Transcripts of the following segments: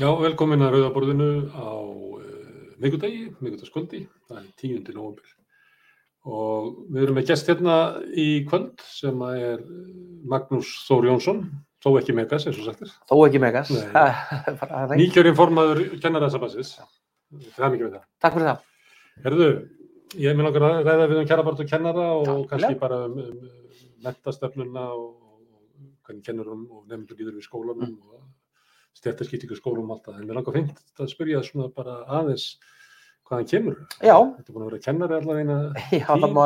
Já, velkomin að Rauðaborðinu á uh, miðgudagi, miðgudagskvöldi, það er 10. november. Og við erum með gest hérna í kvöld sem er eh, Magnús Þór Jónsson, þó ekki Megas eins og sagtir. Þó ekki Megas. Bara. Nýkjörinn formaður kennaraðsabansins, það er mikið við það. Takk fyrir það. Herðu, ég langar að ræða við um kjærabart og kennara og Já, kannski vel. bara um, um mentastöfnuna og hvernig kennurum og nefndur líður við skólanum Mm. og stjættaskiptingu skólum og allt það. En mér langar fint að spyrja svona bara aðeins hvaðan kemur. Já, Þetta er búin að vera kennari allavega já það má,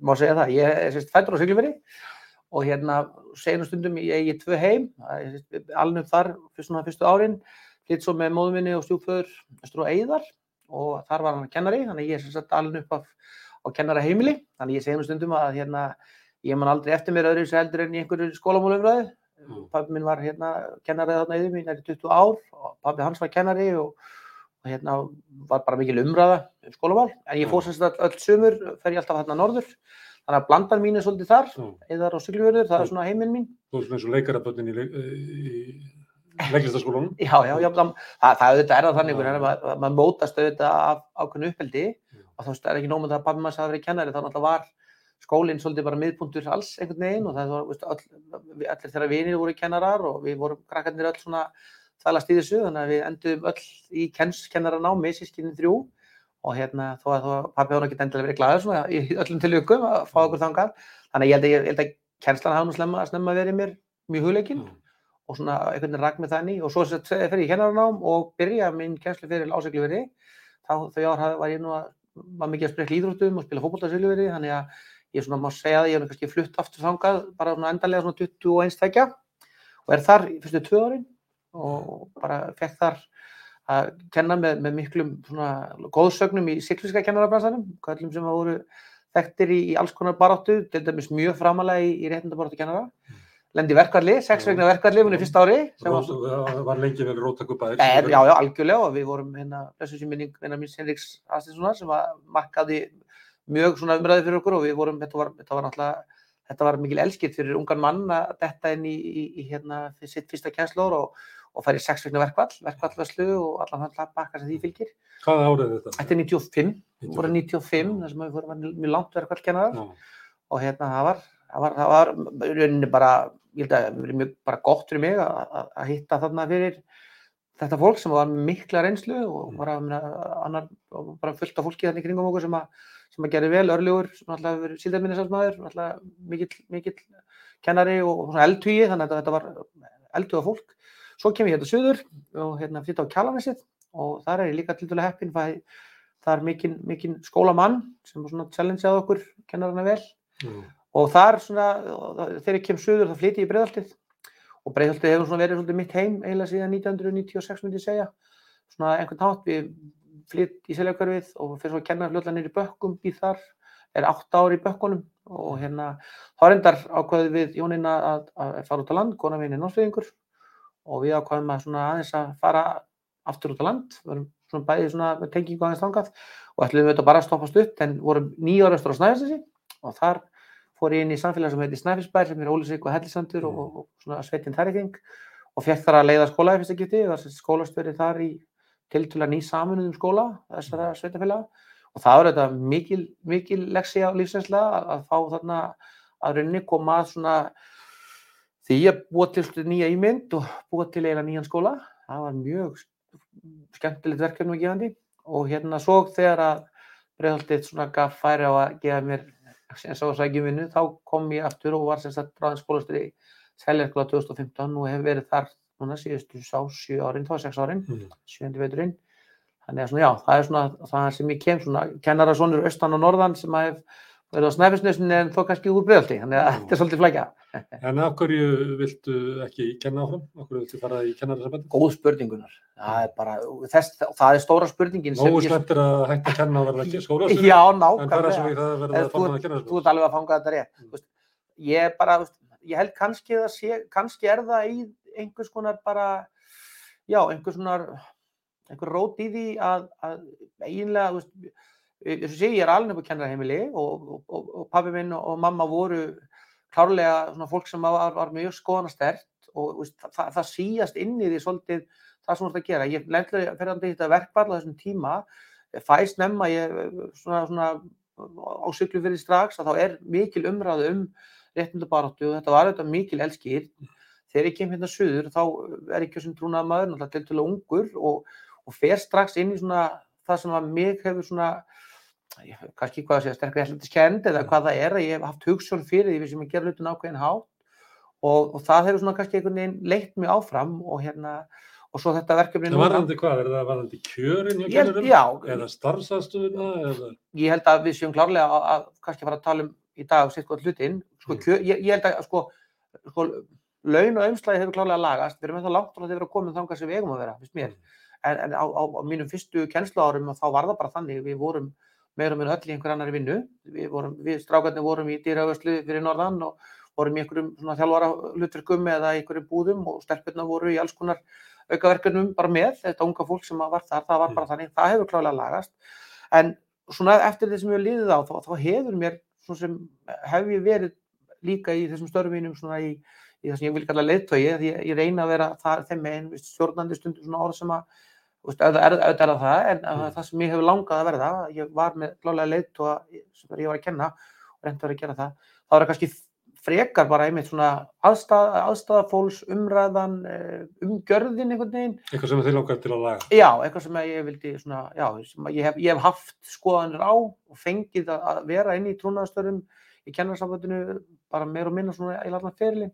má segja það. Ég er sérst fættur á Siglufirði og hérna segjum stundum ég eigi tvö heim, er upp þar svona fyrstu árin, flytt svo með móðu minni og stjúpföður Östur og Eiðar og þar var hann kennari, þannig ég er sagt alin upp af, á kennara heimili, þannig ég segjum stundum að hérna ég man aldrei eftir mér öðru sér heldur en í einhverju skólamálumræðu. Mm. Pabbi minn var hérna kennari þarna yfir mín í 20 ár og pabbi hans var kennari og, og hérna var bara mikil umræða um skólamál. En ég fór Já. sem sagt öll sumur, fer ég alltaf hérna norður. Þannig að blandan mín er svolítið þar, Já. eðar og Siglufjörður, það er svona heiminn mín. Þú veist eins og leikaraböndin í, leik- í leiklistaskólanum. Já, já, já, það, það, það auðvitað er það þannig, ja. maður, maður mótast auðvitað af ákveðnu uppeldi og þá er ekki nóg með það að pabbi maður hafi verið kennari, þá náttúrulega var skólinn svolítið bara miðpuntur alls einhvern veginn og það var, allir þeirra vinir voru kennarar og við vorum krakkarnir öll svona þælast í þessu, þannig að við endum öll í kennaranámi, sískinni þrjú og hérna, þó að, að pabbi hann ekki endilega verið glæður svona í öllum tilvikum að fá okkur þangað, þannig að ég held að, ég, held að kennslan hafa nú slemma, snemma verið mér mjög hugleikinn Já. og svona einhvern veginn rak með þannig og svo fer ég kennaranám og byrja minn kennslu fyrir ásegluveri þá þau ár var ég nú að var mikið að sprekla íþróttum og spila að ég svona má segja að ég hef kannski flutt aftur þangað bara svona endanlega svona 21 stækja og er þar fyrstu tvö árin og bara fekk þar að kenna með, með miklum svona góðsögnum í siglinska kennarabransanum köllum sem voru þekktir í, í alls konar baráttu, til dæmis mjög framalega í, í réttindabaráttu kennara lendi verkvalli, sex vegna verkvalli í fyrsta ári var, Rót- Það var lengi vel róttakur bæðir. Eh, já, já, algjörlega og við vorum hérna, þessu sem minning, mín Henriks Astinssonar sem var markaði mjög svona umræði fyrir okkur og við vorum, þetta var, þetta var náttúrulega, þetta var mikil elskitt fyrir ungan mann að detta inn í, í, í hérna sitt fyrsta kjenslór og, og í sex vegna verkvall, verkvallvörslu og allan þann hlaðbakka sem því fylgir. Hvaða árið þetta? Þetta er 95, 95. voru 95, þar sem við fórum var mjög langt verkvallkennarar Já. og hérna það var, það var, það var rauninni bara, ég held að það verið mjög bara gott fyrir mig að, að, að hitta þarna fyrir þetta fólk sem var mikla reynslu og Mm. bara, meina, annar, og bara fullt af fólki þannig kringum okkur sem að, sem að gera vel, örlugur, sem alltaf hefur verið síldarminnisafsmaður, alltaf mikill, mikill kennari og svona eldhugi, þannig að þetta var eldhuga fólk. Svo kem ég hérna suður og hérna flytta á Kjalarnesið og þar er ég líka til dæla heppin, það er mikinn, mikinn skólamann sem svona challengeaði okkur kennarana vel Já. og þar svona, þegar ég kem suður þá flytti ég í Breiðholtið og Breiðholtið hefur svona verið svolítið mitt heim eiginlega síðan 1996 myndi ég segja. Svona einhvern hátt við flytt í Seljakörfið og fyrir svo að kenna fljóðlega niður í Bökkum býð þar, er átt ár í Bökkunum og hérna þá reyndar ákveðið við Jónina að, að fara út á land, kona mín er náttúrulega og við ákveðum að svona aðeins að fara aftur út á land, við vorum svona bæðið svona tengingu aðeins þangað og ætlum við þetta bara að stoppa stutt en vorum eftir á Snæfellsnesi og þar fór ég inn í samfélag sem heitir Snæfellsbær sem er Ólisvík og Hellisandur og, og, og svona sveitin þar í þing og fekk þar að leiða skóla í fyrsta geti, sagt skólastöri þar í tiltölulega ný saminuðum skóla þessara sveitafélaga og það var þetta mikil, mikil leksi á lífsreynsla að, að fá þarna að rauninni koma að svona því að búa til nýja ímynd og búa til eiginlega nýjan skóla. Það var mjög skemmtilegt verkefni og gefandi. Og hérna svo þegar að Breiðholtið svona gaf færi á að gefa mér eins og sækjum vinnu, þá kom ég aftur og var sem sagt ráðin skólastur í Seljarskóla 2015 og hef verið þar núna síðustu sá, sjö árin, þá sex árin, Mm. sjöndi veiturinn. Þannig að svona, já, það er svona það sem ég kem svona, kennara svonur austan og norðan sem að hef verið á Snæfellsnesinu en þó kannski úr Breiðholti, þannig að þetta er svolítið flækja. En af hverju viltu ekki kenna áfram? Af hverju viltu fara í kennararsambandi? Góð spurningunar. Það er bara, þess, það er stóra spurningin sem Nógu ég- slemt er að hætta að kenna og verða ekki skólastur. Já, En fara nákvæmlega. svo í það að verða að formaða kennararsambandi. þú ert alveg að fanga þetta rétt Mm. veist, ég er bara, veist, ég held kannski að sé, kannski er það í einhvers konar bara já, einhvers konar einhver rót í því að, að eiginlega, veist, að sé, ég er alveg upp á kennarheimili og, og, og, og pabbi minn og mamma voru klárlega svona fólk sem var, var mjög skoðanastert og veist, það, það síast inn í því svolítið það sem þú ert að gera. Ég lefði ferðandi þetta verkvall á þessum tíma, fæst nefna ég svona, svona á syklu fyrir strax að þá er mikil umræðu um réttindabaráttu og þetta var auðvitað mikil elskir. Þegar ég kem hérna söður þá er ekki sem trúnað maður, náttúrulega til ungur og, og fer strax inn í svona það sem að mig hefur svona ég, kannski hvað að segja sterkri hellitiskernd eða hvað það er að ég hef haft hugssjón fyrir því sem ég ger hlutin ákveðin hátt og, og það hefur svona kannski einhvern veginn leitt mig áfram og hérna og svo þetta verkefni Það varðandi hvað? Er það varðandi kjörin Ég kennurum? já. Eða starfsastöðuna? Eða... ég held að við séum klárlega að, að kannski fara að tala um í dag sitt gott hlutin sko, Mm. kjö, ég, ég held að sko, sko laun og umslæði hefur klárlega lagast við erum ennþá langt frá því að vera komin þangað sem við eigum að vera finnst mér, en, en á, á, á mínum fyrstu kennsluárum þá var það bara þannig við vorum meira með öll í einhver annari vinnu. Við, við strákarnir vorum í dýraugastlu fyrir norðan og vorum í einhverjum svona þjálfara hlutverkum eða í einhverjum búðum og stelpurna voru í alls konar aukaverkefnum bara með. Þetta unga fólk sem var þar, það var bara þannig, það hefur klálega lagast. En svona eftir því sem ég liðið á þá, þá hefur mér sem hef ég verið líka í þessum störfum mínum svona í, í það sem ég vil kalla leiðtögi því ég, ég reyna að vera það, þeim veist, stjórnandi stundum svona orð sem að auðvitað er, það en mm. Það sem ég hefur langað að verða ég var með klálega leiðtoga sem ég var að kenna og reyndi að vera að gera það þá er það kannski frekar bara einmitt svona aðstæða, aðstæða fólks, umræðan, eh, umgjörðin einhvern veginn Eitthvað sem þið langar til að laga? Já, eitthvað sem ég vildi svona, já, ég hef, ég hef haft skoðanir á og fengið að, vera inn í trúnaðastörum í kennarsambandinu bara meir og minna svona í allan ferilinn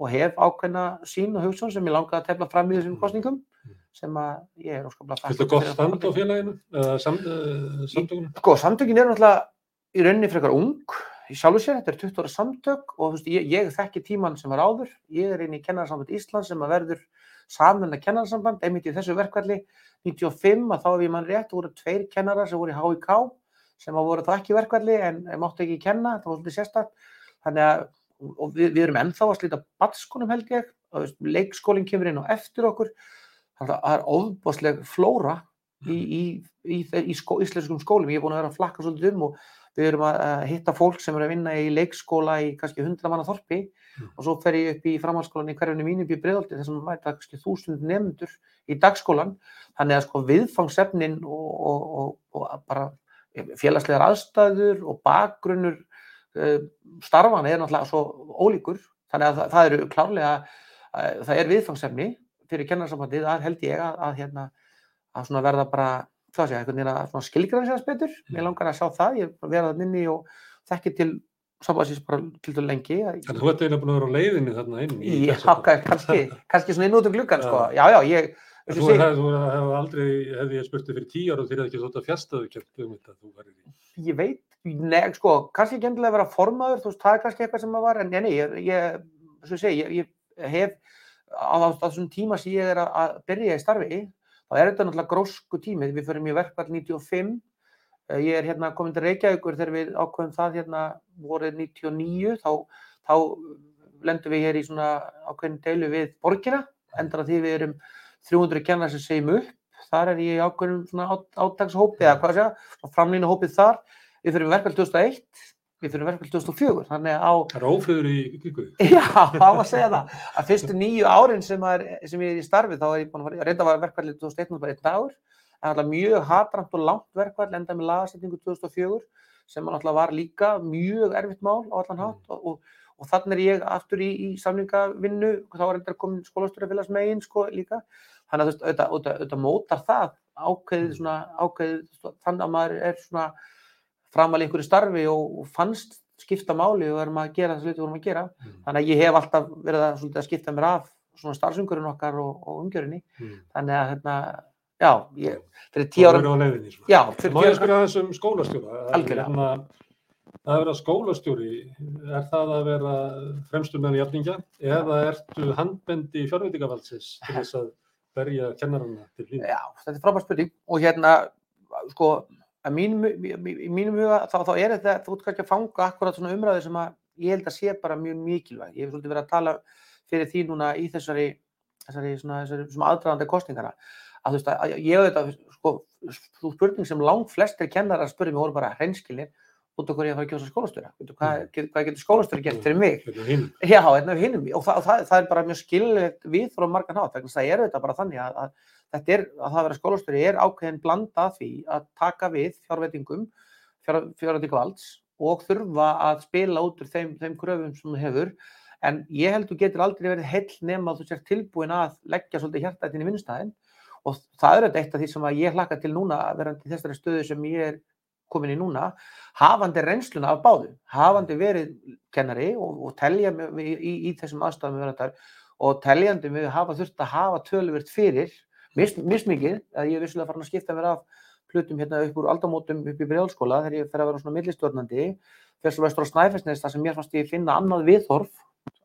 og hef ákveðna sín og hugsun sem ég langaði að tefla fram í þessum kostningum Mm. Sem að ég er óskaplega Þetta gott stand á félaginu? Eða sam, uh, samtökunum? Sko, samtökin eru náttúrulega í rauninni frekar ung í sjálfu sér, þetta er 20 ára samtök og þú veist, ég, ég þekki tíman sem var áður, ég er inn í kennararsamband Íslands sem að verður saman að kennararsamband, einmitt í þessu verkvalli 95 að þá ef ég mann rétt voru tveir kennarar sem voru í HIK sem að voru þá ekki verkvalli en, máttu ekki kenna, það var svolítið sérstætt þannig að og við, við erum ennþá að slíta batskónum held ég. Og leikskólinn kemur inn á eftir okkur það er ofbásleg flóra í, í, í, í, í skó, íslenskum skólum. Ég er búin að vera að flakka svolítið um og við erum að hitta fólk sem er að vinna í leikskóla í kannski 100 manna þorpi Mm. og svo fer ég upp í framhaldsskólan í hverjunni mínu upp í Breiðolti þar sem að mæta kannski þúsund nefndur í dagskólan. Þannig að sko viðfangsefnin og, og, og, og bara félagslegar aðstæður og bakgrunnur uh, starfana er náttúrulega svo ólíkur. Þannig að það, það eru klárlega, uh, það er viðfangsefni fyrir kennarsambandið, það held ég að, að, hérna, að svona verða bara hvað sé, einhvern veginn að skilgræna sér betur mér langar að sjá það, ég er verið að inni og þekki til sambandsins bara til þú lengi að þú ert eiginlega búin að vera á leiðinni þarna inn í já, þessu. kannski, kannski svona inn út um gluggan sko. Já. já, já, ég En Þú ég, hefði aldrei, hefði ég spurt þig fyrir tíu ára og þér hefði ekki þótt að fjasta þau kjöpt um þetta, þú værir í. ég veit ne, sko, kannski ekki endilega að vera formaður þú veist, það er kannski eitthvað sem að var en nei, nei, ég, ég, svo ég segi, ég, ég hef á, þessum tíma sem ég er að, að byrja í starfi þá er þetta náttúrulega grósku tími. Við fyrir mjög verkvall 95 Eh, ég er hérna komin til Reykjavíkur þegar við ákveðum það hérna vorið 99 þá, þá lendum við hér í svona ákveðin deilu við borgina. Endar að því við erum 300 kennar sem segjum upp. Þar er ég í ákveðin svona át, áttakshópi eða hvað að segja, framlýna hópið þar. Við fyrir verkvall 2001 við fyrir verkvall 2004 þannig að á Það er ófriður í kvíkuði. Já, var að segja það. Að fyrstu nýju árin sem, er, sem ég er í starfi, þá er ég búin að fara, reynda var verkvallið 2001 og bara einn dagur, en alltaf mjög hatramt og langt verkvall, enda með lagasetningu 2004, sem alltaf var líka mjög erfitt mál á allan hátt og, og, og þannig er ég aftur í, í samlingavinnu, þá er enda komin skólastjórafélags megin sko líka, þannig að þú veist, auðvitað, mótar það ákveðið svona, ákveðið, þannig að maður er svona framal í einhverju starfi og, og fannst skipta máli og erum að gera þessu hluti við vorum að gera. Mm. Þannig að ég hef alltaf verið að, að skipta mér af svona starfsumgjörun okkar og, og umgjörunni. Mm. Þannig að hérna, já, ég, fyrir tíu ára, Það er á leiðinni. Svona. já, Má fyrir tíu ég ára, spyrja þess um skólastjóra? Algjörlega. Hérna, Það að vera skólastjóri, er það að vera fremstur með jafningja eða ertu handbendi fjárveitingavaldsins til þess að berja kennarana til lífi? já, þetta er frábært spurning og hérna, sko, að mínum, mínum huga þá, þá er þetta, þú ert kannski að fanga akkurat svona umræði sem að ég held að sé bara mjög mikilvæg. Ég hef svolítið verið að tala fyrir því núna í þessari, þessari svona, þessari aðdraðandi kostningana. Að þú veist að að ég auðvitað, sko, þú spurning sem langt flestir kennarar spurði mig voru bara hreinskilnir út af hverju ég að fara að kjósa skólastjóra Veitu, hvað, get, hvað getur skólastjóri gert fyrir mig Hérna. Já, hinnum og, það, og það, það er bara mjög skililegt við frá margan að það er þetta bara þannig að, að þetta er, að það að vera skólastjóri er ákveðin blanda að því að taka við fjárveitingum, fjár, fjárveitingu valds og þurfa að spila út úr þeim, þeim kröfum sem þú hefur. En ég held þú getur aldrei verið heill nema að þú sér tilbúin að leggja svolítið hjartættin í vinnustæðin og það er þetta eitt af því sem að ég hlakka til núna verandi þessari stöðu sem ég er komin í núna, hafandi reynsluna af báðu, hafandi verið kennari og, og telja í, í, í þessum aðstæðum og teljandi við hafa þurft að hafa töluvert fyrir, mismikið, að ég er vissilega farin að skipta mér af hlutum hérna upp úr aldamótum upp í brjálskóla þegar ég fer að vera svona millistjórnandi, fyrst og vestur á Snæfellsnes þar sem mér fannst ég finna annað viðhorf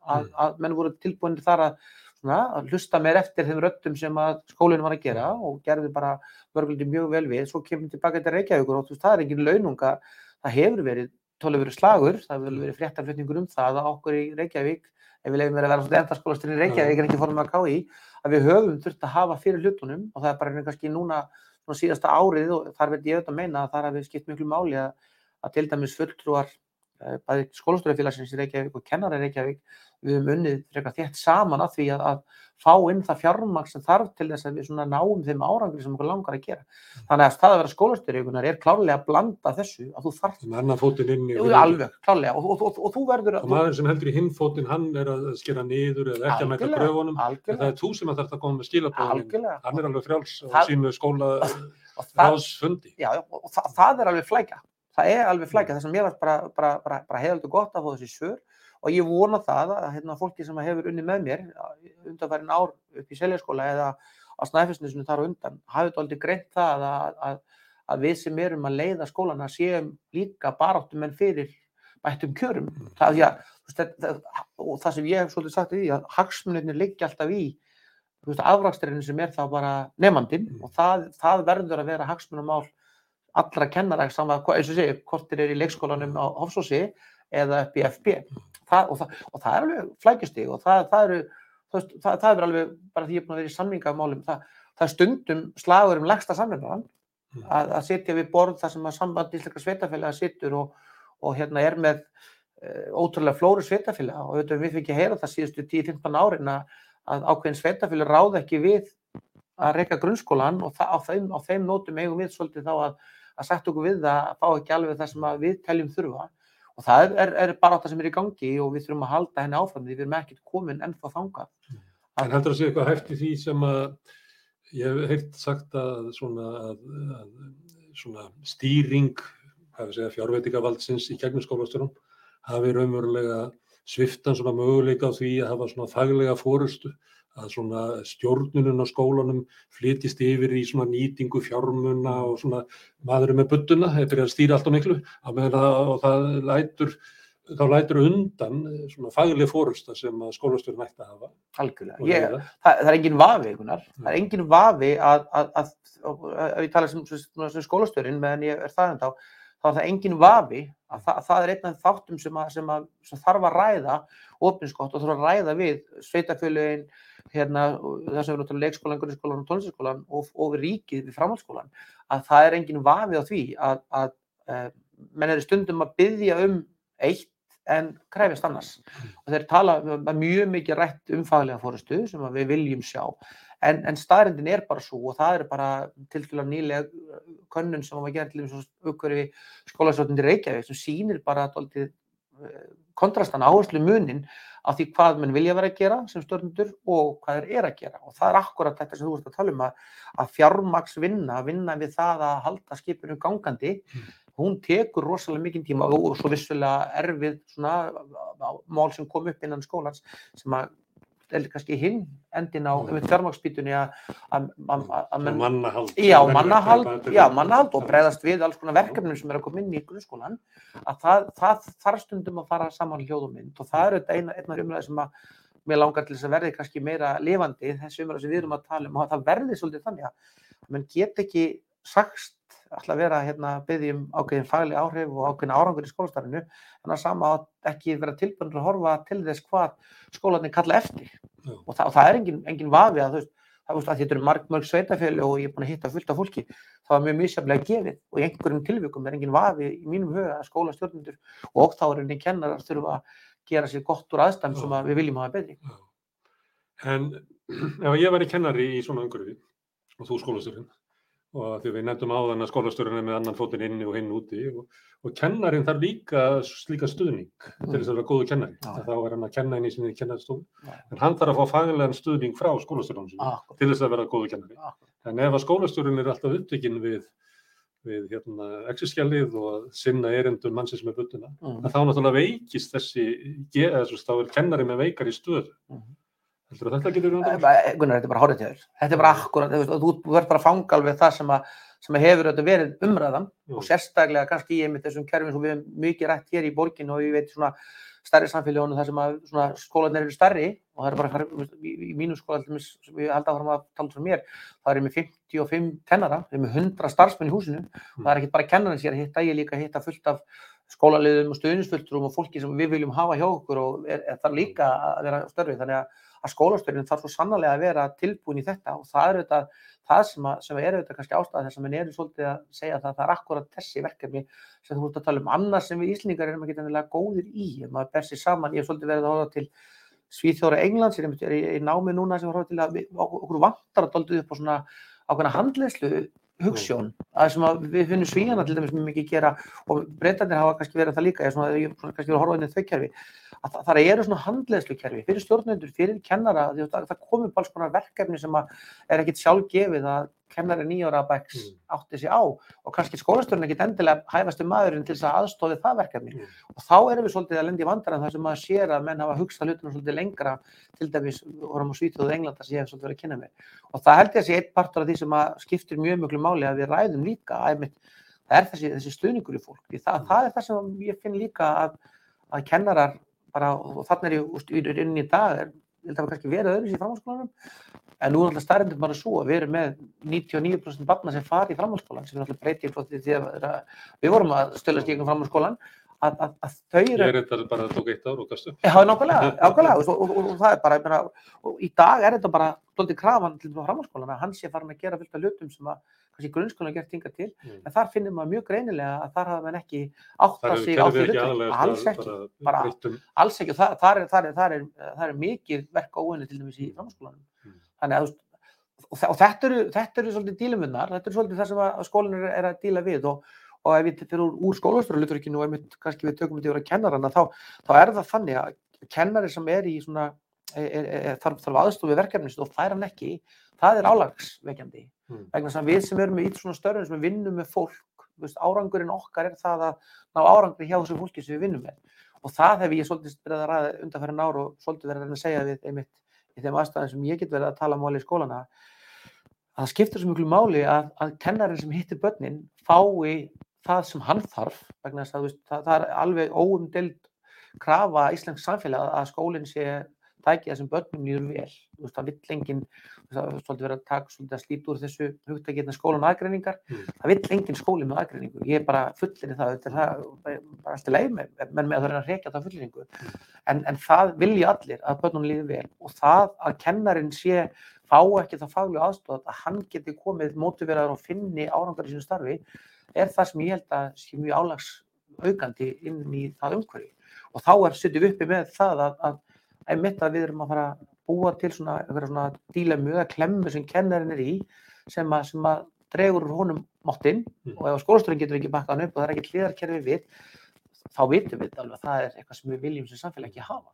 að, að menn voru tilbúinir þar að, svona, að hlusta mér eftir þeim röttum sem að skólinn var að gera og gerði bara mörguldi mjög vel við, svo kemur tilbaka til Reykjavíkur og þú veist, það er engin laununga, það hefur verið, tólu verið slagur, það hefur verið fréttarflutningur um það að okkur í Reykjavík, ef við lefum verið að vera í Reykjavík en ekki fórum að ká í, að við höfum þurft að hafa fyrir hlutunum og það er bara einhvern kannski núna svona síðasta árið og þar veit ég auðvitað að meina að þar hafi skipt miklu máli að, að til dæmis fulltrúar bæði skólastörufélagsins í Reykjavík og kennar í Reykjavík við höfum unnið frekar þétt saman að því að, að fá inn það fjármagn sem þarf til þess að við svona náum þeim árangri sem okkur langar að gera. Þannig að það að vera skólastjóriðugunar er klárlega að blanda þessu að þú þarf Þannig að annar fótinn inn í Jú, alveg, klárlega og, og, og, og þú verður Og maður sem heldur í hinn fótinn, hann er að skera niður eða ekki að mæta. En það er þú sem að þarf að koma með skilabóðin. Hann er alveg frjáls Það- sínu skóla og ráðsfundi. já, og það, það er alveg flækja það er alveg flækja, það sem ég var bara, bara, bara, bara hefaldur gott að fá þessi svör. Og ég vona það að hérna, fólki sem hefur unni með mér undanfærin ár upp í seljaskóla eða á snæfisnisinu þar á undan hafið þetta aldrei greint það að, að, að við sem erum að leiða skólana séum líka baráttum en fyrir bættum kjörum. Það, því að, þú veist, það, það, og það sem ég hef svolítið sagt í því að hagsmunirnir liggja alltaf í afraksturinn sem er þá bara nefandinn Mm. og það, það verður að vera hagsmunumál allra kennara saman, eins og segja, hvort þeir eru í leikskólanum á Hofsósi eða upp í FB það, og, það, og það er alveg flækjustig og það, það eru það, það er alveg, bara því ég er búin að vera í samningamálum það, það er stundum slagur um legsta samningaran Mm. að, að sitja við borð þar sem að samband íslenska sveitafélaga sittur og, og hérna er með uh, ótrúlega flóru sveitafélaga og við fikk ég heyra það síðustu 10-15 árin að, að ákveðin sveitafélag ráð ekki við að reyka grunnskólan og á, þeim, á þeim nótum eigum við svolítið þá að, að sagt okkur við það að fá ekki alveg það sem við teljum þurfa og það er, er, bara það sem er í gangi og við þurfum að halda henni áfram því við erum ekkert komin ennþá þangað. En heldur að sé eitthvað hæft í því sem að ég hef heilt sagt að svona, að, svona stýring fjárveitingavaldsins í gegnum skólastjórum hafi raunverulega sviftan svona möguleika á því að hafa svona faglega fórustu að svona stjórnunum á skólanum flytist yfir í svona nýtingu fjármuna og svona maðurinn með buttuna, þeir byrja að stýra allt og miklu á meðan að og það lætur þá lætur undan svona fagleg fórusta sem að skólastjórn ætti að hafa. Algjörlega. Ég, það, það er engin vafi, Gunnar. Það er engin vafi að, að, að, að ég tala sem, sem, skólastjórin meðan ég er það en þá, þá er það engin vafi að það, það er einn af þáttum sem, að, sem, að, sem þarf að ræða ofinskott og þarf að ræða við sveitafjöluðin, hérna, það sem er náttúrulega leikskólan, grunnskólan og tónlistaskólan og, og við ríkið við framhaldsskólan, að það er engin vafi á því að, að uh, menn eru stundum að byggja um eitt en krefist annars. Og þeir tala mjög mikið rætt um faglega fórustu sem við viljum sjá. En, en staðrindin er bara svo og það er bara til dæla nýlega könnun sem var gerð til þess að uppgöri skólasvöldin til Reykjavík sem sýnir bara dálítið eh, kontrastan áherslu munin af því hvað mann vilja vera að gera sem stjórnendur og hvað þeir eru að gera. Og það er akkurat þetta sem þú ert að tala um að, að fjármaks vinna, vinna við það að halda skipinu gangandi hún tekur rosalega mikinn tíma og svo vissulega erfið svona mál sem kom upp innan skólans sem að er kannski hinn endin á Mm. fjármaksbítunni að mannahald. Já, mannahald, já, mannahald og bregðast við alls konar verkefnum sem er að koma inn í grunnskólan að það, það þarf stundum að fara saman í hljóð og það er auðvitað eina, eina umræði sem að mér langar til þess að verði kannski meira lifandi þessi umræði sem við erum að tala um og það verði svolítið þannig að mann get ekki sagst alltaf vera hérna byggði um ákveðin fagleg áhrif og ákveðin árangur í skólastarfinu en að sama að ekki vera tilbúinur að horfa til þess hvað skólarnir kalla eftir og það, og það er engin, engin vafi að þú veist það veist að þetta eru marg, mörg sveitafélag og ég er búin að hitta fullt af fólki, það var mjög misjaflega gefið og í einhverjum tilvikum er engin vafi í mínum huga að skólastjórnendur og þá er einnig kennarar þurfa að gera sér gott úr aðstæðum Já. sem að við viljum hafa betri. En ef ég væri kennari í svona umhverfi og þú skólastjórinn og því við nefndum áðan að skólastjórinn er með annan fótinn inni og hinn úti og, og kennarin þarf líka slíka stuðning til þess að vera góðu kennari. Já. Þá er hann að kenna inn í sinni kennarstofu. Já. En hann þarf að fá faglegan stuðning frá Akkur, til þess að vera góðu kennari. akkur. En ef að skólastjórinn er alltaf upptekinn við, við hérna, exerskjalið og sinna erindum mannsins með buttuna, Mm. þá náttúrulega veikist þessi, þá er kennari með veikari stöðu. Mhm. Heldur að þetta getur verið Eh, Gunnar, þetta er bara hárið til þér. Þetta er bara akkurat, þú og verður bara að fanga alveg það sem, að, sem að hefur verið umræðan og Já. sérstaklega kannski í einmitt þessum kerfum sem við höfum mikið rætt hér í borginu og ég veit svona stærri samfélögunum þar sem að skólanir eru stærri og það er bara, í, í mínu skóla ég held að fara að tala frá mér, það er með 55 kennara, við erum með 100 starfsmenn í húsinu. Og það er ekki bara kennarinn sér að hitta, ég er líka að hitta fullt af skólaliðum og stuðnisfulltrum og fólki sem við viljum hafa hjá okkur og er, er það líka að vera á störfi þannig að, að skólastörfin þarf svo sannarlega að vera tilbúin í þetta og það er auðvitað það sem, að, sem er auðvitað kannski ástæða þess að menn eru svolítið að segja það, það er akkurat þessi verkefni sem þú ert að tala um. Annars sem við Íslendingar erum ekki endilega góðir í ef maður ber sér saman, ég hef svolítið verið að horfa til Svíþjóra Englands, ég er í, námi núna sem horfa til að okkur vantar að doldið upp á svona ákveðna handleyslu hugsjón, að sem að við finnum svíjana til dæmis mjög mikið gera og breytandir hafa kannski verið það líka, er svona, svona kannski verið að horfa inn í þau kerfi, að það, það eru svona handleyslu kerfi fyrir stjórnendur, fyrir kennara, það, það komið bara svona verkefni sem að er ekkit sjálfgefið að kennari nýjóra bæks Mm. átti sig á og kannski skólastjórn ekkit endilega hæfasti maðurinn til þess að aðstofi það verkefni Mm. og þá erum við svolítið að lendi í vandræðan þar sem maður sér að menn hafa hugsað hlutunum svolítið lengra til dæmis vorum á Svíþjóðu Englanda sem ég hef svolítið verið að kynna mér og það held ég að sé eitt partur af því sem að skiptir mjög mjög máli að við ræðum líka að það er þessi, þessi stuðningur í fólk það, Mm. það er það sem ég finn líka að, að kennarar bara, og þannig er ég úst, í dag er, held að það kannski verið öðru í framhaldsskólanum en nú er alltaf staðrindin bara svo að við erum með 99% barna sem fari í framhaldsskólan sem er alltaf breytið frá því að, að við vorum að stöðlast í einhverjum framhaldsskólan að, að, að þau Ég eru er þetta bara tók eitt ár og gastu. Já, nákvæmlega, nákvæmlega og, og, og, og það er bara, ég meina, og í dag er þetta bara doldið krafan til framhaldsskólan að hann sé farin að gera fullt af hlutum sem að kannski grunnskólan gert hinga til, Mm. en þar finnir maður mjög greinilega að þar hafa menn ekki átt Það að sig á því aðalega alls ekki, bara- breyttum. alls ekki og það, þar, er, þar, er, þar, er, þar er mikið verk óinni til dæmis í framhaldsskólanum. Mm. Þannig að, og, þe- og þetta eru, þetta eru svolítið dílumunnar, þetta eru svolítið það sem að skólinn er, að díla við og, og ef við fyrir úr, skólastjóralutverkinu og einmitt kannski við tökum þetta yfir að kennarana þá, þá er það þannig að kennari sem er í svona er, er, er, þarf, þarf aðstofi verkefnis og fær hann ekki, það er álagsveikjandi Mm. vegna að við sem erum í svona störfum sem við vinnum með fólk, veist, árangurinn okkar er það að ná árangri hjá þessu fólki sem við vinnum með og það hef ég svolítið verið að ræða undanferðin ár og svolítið verið að segja við einmitt í þeim aðstæðum sem ég get verið að tala máli í skólana að það skiptir svo miklu máli að, að kennarinn sem hittir börnin fái það sem hann þarf vegna að veist, það, það er alveg óumdeld krafa íslensk samfélag að skólinn sé tæki það sem börnum líður vel. Þú veist, það vill enginn það er svolítið verið að taka svolítið að slíta úr þessu hugtakirna skólan aðgreiningar. Mm. það vill enginn skóli með aðgreiningu. Ég er bara fullir í það, þetta er það bara alltaf leið með, menn með að það reyna að reykja það fulliringu en, en það vilja allir að börnum líði vel. Og það að kennarin sé fá ekki það faglu aðstof að hann geti komið mótiveraður og finni árangar í sínu starfi er það sem ég held að sé mjög álags aukandi inn í það umhverfi. Og þá er setjum við uppi með það að, að einmitt að við erum að fara að búa til svona, svona dílemu eða klemmu sem kennarinn er í sem að, sem að dregur úr honum máttinn Mm. og ef skólastörinn getur ekki bakkað hann upp og það er ekki hliðarkerfi við þá vitum við alveg að það er eitthvað sem við viljum sem samfélag ekki hafa.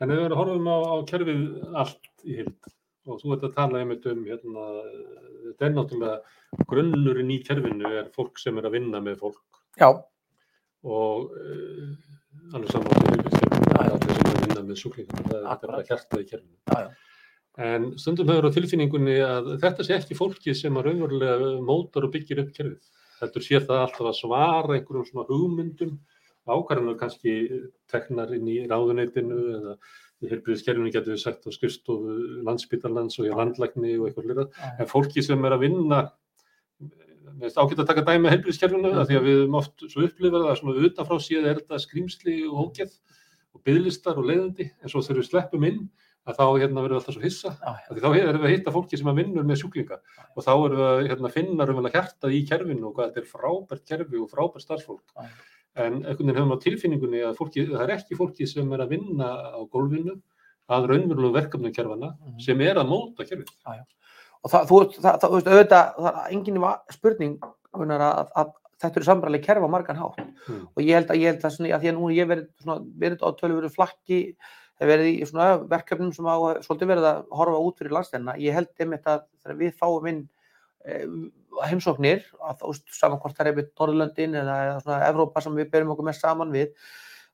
En við horfum á, á kerfið allt í hild og þú ert að tala einmitt um hérna, þetta er náttúrulega grunnurinn í kerfinu er fólk sem er að vinna með fólk Já, og uh, alveg saman það er allir sem að vinna með sjúklingar, það er- er bara hjartað í kerfinu. En stundum hefur á tilfinningunni að þetta sé ekki fólki sem að raunverulega mótar og byggir upp kerfið. Heldur sér það alltaf að svara einhverjum svona hugmyndum, ákvarðanar kannski teknar inn í ráðuneytinu eða í heilbríðiskerfinu getur við sagt á skrifstofu landsbytarlands og í landlækni og eitthvað já. En fólki sem er að vinna, ágætt að taka dæmi að heilbríðiskerfinu mm. því að við höfum oft svo upplifað að svona utanfrá séð er þetta skrýmsli og ógeð og byðlistar og leiðandi en svo þegar við sleppum inn að þá hérna verður við alltaf svo hissa Af því þá erum við að hitta fólki sem að vinnur með sjúklinga og þá erum við að hérna, finna raunverulega hjartað í kerfinu og hvað þetta er frábært kerfi og frábært starfsfólk. Já. En einhvern veginn höfum á tilfinningunni að fólki, það er ekki fólki sem er að vinna á gólfinu að raunverulegu verkefnum kerfana Mhm. sem er að móta kerfið. og það, þú, veist- auðvitað, það er engin va- spurning að, að, þetta eru sambarlega kerfa margan hátt Mm. og ég held að, ég held að, svona, að því að nú ég verið, svona, verið á tölvöru flakki, verið í svona verkefnum sem á svolítið verið að horfa út fyrir landstæðina, ég held einmitt að þegar við fáum inn e, heimsóknir, að þú veist, saman hvort það er einmitt Norðurlöndin eða, eða svona Evrópa sem við berum okkur mest saman við,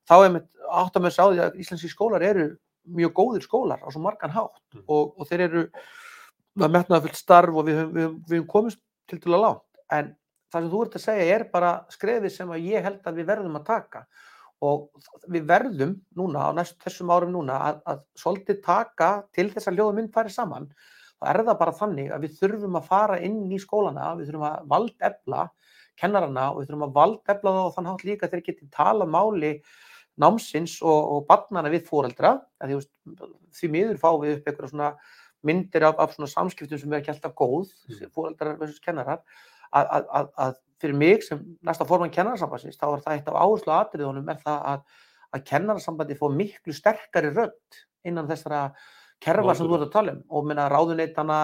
þá einmitt áttum við sá því að íslenski skólar eru mjög góðir skólar á svo margan hátt Mm. og, og þeir eru það er metnaðarfullt starf og við höfum, komist til að langt en það sem þú ert að segja er bara skrefið sem ég held að við verðum að taka. Og við verðum núna á næst þessum árum núna að, að svolítið taka til þess að ljóða mynd færi saman þá er það bara þannig að við þurfum að fara inn í skólana, við þurfum að valdefla kennarana og við þurfum að valdefla þá á þann hátt líka að þeir geti tala máli námsins og, og barnana við fóreldra því, því miður fá við upp einhverja svona myndir af, af svona samskiptum sem er ekki alltaf góð, Mm. fóreldrar versus kennarar, að, að, að, að fyrir mig sem næsta forman kennararsambandsins, þá er það eitt af áherslu atriðunum er það að, að kennararsambandi fá miklu sterkari rödd innan þessara kerfa sem þú ert að tala um og minna ráðuneytana,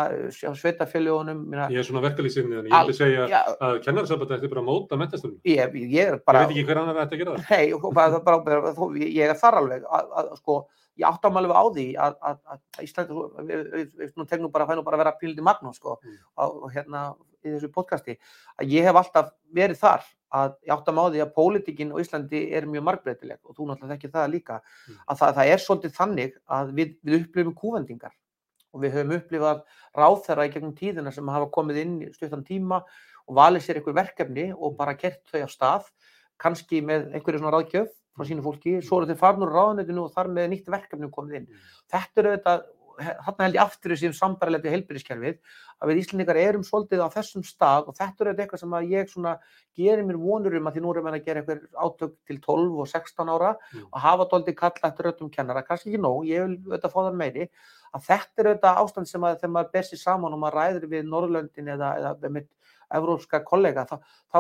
sveitafélögunum, minna, Ég er svona verkalýsinni, þannig ég myndi segja já, að kennarsambandi ætti bara að móta mentastunum. ég, ég er Ég bara, veit ekki hver annar ætti að gera það. Nei, bara, það bara, bara, þú- ég er þar alveg að, að sko, ég áttam alveg á því að, að, að Íslandi, við, tegnum bara, fænum bara að vera píldi magnum, sko, Mm. og hérna í þessu podcasti, að ég hef alltaf verið þar, að ég áttam á því að pólitíkin á Íslandi er mjög margbreytileg og þú náttúrulega þekkir það líka, Mm. að það, það er svolítið þannig að við, við upplifum kúvendingar og við höfum upplifað ráðherra í gegnum tíðina sem hafa komið inn í stuttan tíma og valið sér einhver verkefni og bara gert þau á stað, kannski með einhverju svona ráðgjöf frá sínu fólki, svo eru þeir farin úr ráðunetinu og þar með nýtt verkefni komið inn. Þetta er auðvitað, þarna held ég aftur þessi sambarlegt í heilbyrðiskerfið, að við Íslandingar erum svolítið á þessum stað og þetta er auðvitað eitthvað sem að ég svona gerir mér vonur um að því nú erum við að gera eitthvað átök til 12 og 16 ára Mm. og hafa dóldi kalla eftir röddum kennara, kannski ekki nóg, ég vil auðvitað fá það meiri, að þetta er auðvitað ástand sem að þegar maður ber sér saman og maður ræður við Norrlöndin eða, eða með evrópska kollega, þá, þá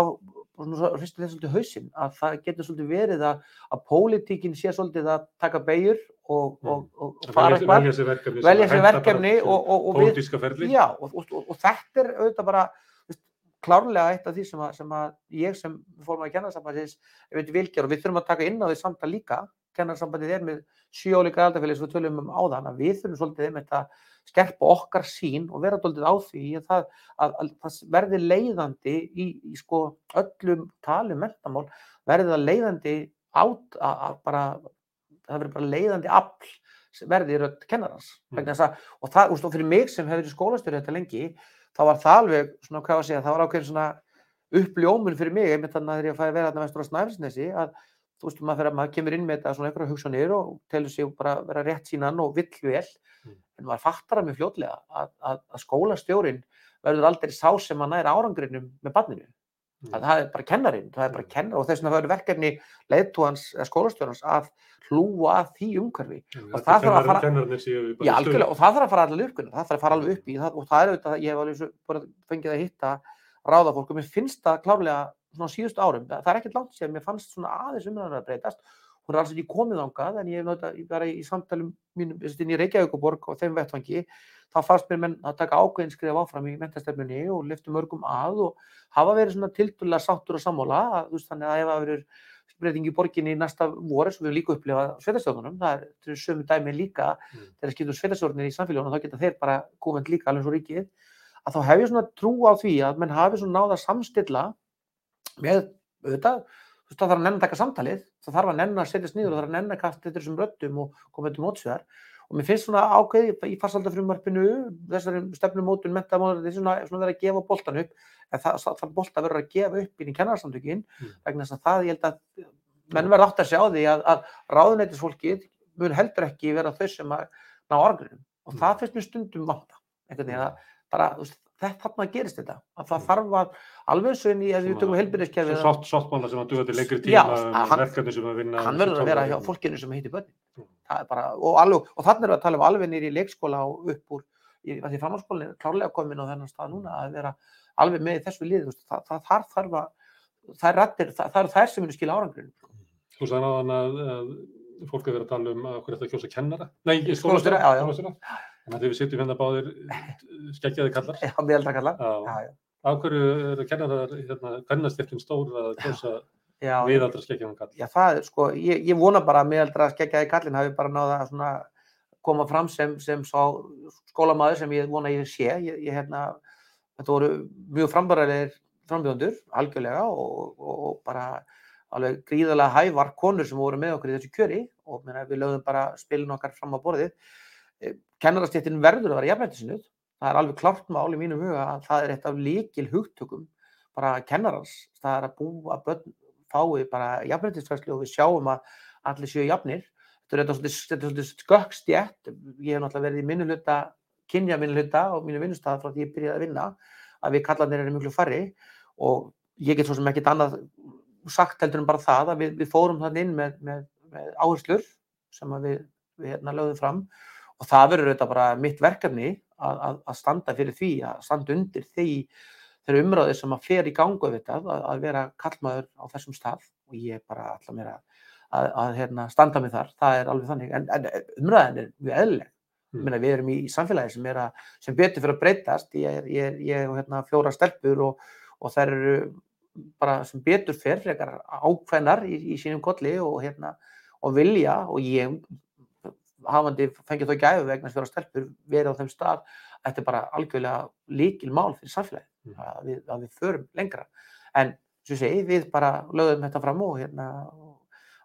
hristir þess svolítið hausinn að það getur svolítið verið að, að pólitíkin sé svolítið að taka beigur og, Mm. og, og, og Að fara eitthvað, velja sér verkefni. velja að sér verkefni og, og, og við, já, og, og, og, og þetta er auðvitað bara klárlega eitt af því sem að, sem að ég sem fórum að kennarsambandsins veit vilkjar og við þurfum að taka inn á því samtal líka kennarsambandið er með sjóleika aldarfélagi sem við tölum um áðan að við þurfum svolítið einmitt að skerpa okkar sín og vera svolítið á því að það, að, að, það verði leiðandi í, í sko öllum talum mentamál verði það leiðandi át að, að bara það verði bara leiðandi afl verði í rödd kennarans Mm. vegna þess að, og það, og fyrir mig sem hefur verið skólastjóri þetta lengi, þá var það alveg svona, hvað að segja, það var ákveðin svona uppljómun fyrir mig, einmitt þannig að þegar ég fæði vera þarna vestur á Snæfellsnesi, að þú veist, maður, maður kemur inn með þetta svona einhverja hugsanir og telur sig bara vera rétt sínan og vill vel, Mm. en maður fattar það mjög fljótlega að, að, að skólastjórin verður aldrei sá sem að næra árangrinum með barninu. Mm. Að það er bara kennarinn, það er bara Mm. kennar og þess vegna verður verkefni leiðtúans eða skólastjórans að hlúa að því umhverfi. og það að fara- Já, algjörlega, og það þarf að fara allir uppgrunna, það þarf að fara alveg upp í það, og það er auðvitað, ég hef alveg fengið að hitta ráðafólk og mér finnst það klárlega svona á síðustu árum, það er ekkert langt sér, mér fannst svona aðeins umræðan að breytast, hún er alls ekki komið ángað, en ég hef náttúrulega bara í samtalum mínum, í Reykjavíkuborg og þeim vettfangi, þá fannst mér menn að taka ákveðin skrif áfram í mentastefnunni og liftu mörgum að og hafa verið svona tildulega sáttur og sammála, að, veist, þannig að ef það verður breyting í borginni næsta voru sem við líka upplifað sveitastjórnunum, það er, það er sömu dæmi líka Mm. þegar skiptum sveitastjórnir í samfélagunum þá geta þeir bara komend líka alveg svo ríkið að þá hef ég svona trú á því að menn hafi svona náða samstilla með auðvitað þú veist það þarf að nenn að taka samtalið það þarf að nenn að setjast niður og það þarf að nenn að kasta þetta þessum röddum og koma þetta mótsvegar og mér finnst svona ákveði í farsaldafrumvarpinu þessari stefnumótun mentamálar þetta er svona, svona verið að gefa boltan upp en það, það, bolta verður að gefa upp inn í kennarsamtökin Mm. vegna þess að það ég held að menn verða átt að sjá því að, að ráðuneytisfólkið mun heldur ekki vera þau sem að ná argrunum og Mm. það finnst mér stundum vanta einhvern veginn að bara, þú veist, þarna gerist þetta, að það Mm. þarf að alveg eins og inn í, ef við tökum heilbyrðiskerfið, Sátt, sáttmála sem að duga til lengri tíma um verkefni sem að vinna hann verður að vera hjá fólkinu sem heitir. Það er bara, og, alveg, og þannig erum við að tala um alveg nýri í leikskóla og upp úr, í, að því framhaldsskólinn er klárlega komin á þennan stað núna að vera alveg með þessu lið, það, það, það þarf að, það er rættir, það, það eru þær sem munu skila árangurinn. Þú sagði náðan að, að fólk er verið að tala um En að við sitjum hérna báðir skeggjaði kallar. Já, miðaldra kalla. Já. Já, já. Af hverju eru kennarar, hérna, kvennastjæftin stór að kjósa viðaldra skeggjaðan kall? Já, það sko, ég, ég vona bara að miðaldra skeggjaði kallin hafi bara náða að svona koma fram sem, sem sá skólamaður sem ég vona ég sé. Ég, ég hérna, þetta voru mjög frambæralegir frambjóðundur, algjörlega og, og, og bara alveg gríðarlega hævar konur sem voru með okkur í þessu kjöri og meina, við lögðum bara spilin okkar fram á borðið. Kennarastéttin verður að vera jafnættisnuð. Það er alveg klárt mál í mínum huga að það er eitt af líkil hugtökum bara kennarans. Það er að búa börn fái bara jafnættisfæslu og við sjáum að allir séu jafnir. Þetta er svolítið, skökkstjætt. Ég hef náttúrulega verið í minni hluta, kynja minni hluta og mínu vinnustæða frá því ég byrjaði að vinna að við kallarnir eru miklu færri og ég get svo sem ekkert annað sagt heldur en bara það að við, við fórum þannig inn með, með, með áherslur sem við, við hérna, lögðum fram og það verður auðvitað bara mitt verkefni að, að, að standa fyrir því, að standa undir því þeirra umræði sem að fer í gangu þetta, að, að vera kallmaður á þessum stað og ég bara ætla mér að, hérna, standa mig þar, það er alveg þannig, en, en umræðin er mjög eðlileg. Mm. Við erum í samfélagi sem, er að, sem betur fyrir að breytast, ég er, er, er hérna, fjóra stelpur og, og þær eru bara sem betur fyrir ákveðnar í, í sínum kolli og, hérna, og vilja og ég hafandi fengið þó gæfu vegna fjóra stelpur verið á þeim stað, þetta er bara algjörlega líkil mál fyrir samfélagi Mm. að, við, að við förum lengra en sem segi, við bara lögðum þetta fram og hérna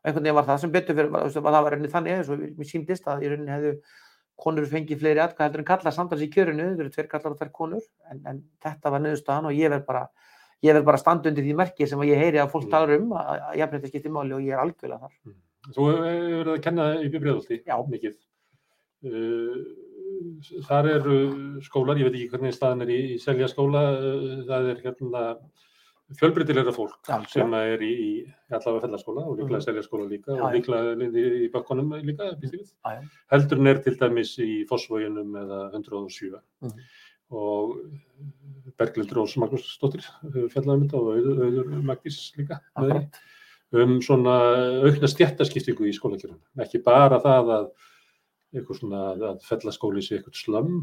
einhvern veginn var það sem betur fyrir, var, það var rauninni þannig eins og mér síndist að í rauninni hefðu konur fengið fleiri atkvæð heldur en kallar samtals í kjörinu, þau eru tveir kallar og tvær konur en, en þetta var niðurstaðan og ég verð bara ég verð bara að standa undir því merki sem að ég heyri að fólk Mm. talar um að, að jafnrétti skiptir máli og ég er algjörlega þar. Þú hefur verið að kenna í Bifriðaldi Já. mikið. Uh, þar eru skólar, ég veit ekki hvernig staðan er í, í Selja skóla, uh, það er hérna fjölbreytilegra fólk Algjörlega. sem er í, í allavega fellaskóla og líklega Mhm. Selja skóla líka Já, og já. líklega í, í bökkunum líka, býst ég við. Já, já. Heldur en er til dæmis í Fossvóginum eða 107 Mhm. og Berglind Rós Magnúsdóttir hefur fjallað um þetta og auður, auður Magdís líka með henni Akkurat. Um svona aukna stjættaskiptingu í skólakjörnum. Ekki bara það að eitthvað svona að fellaskóli sé eitthvað slömm,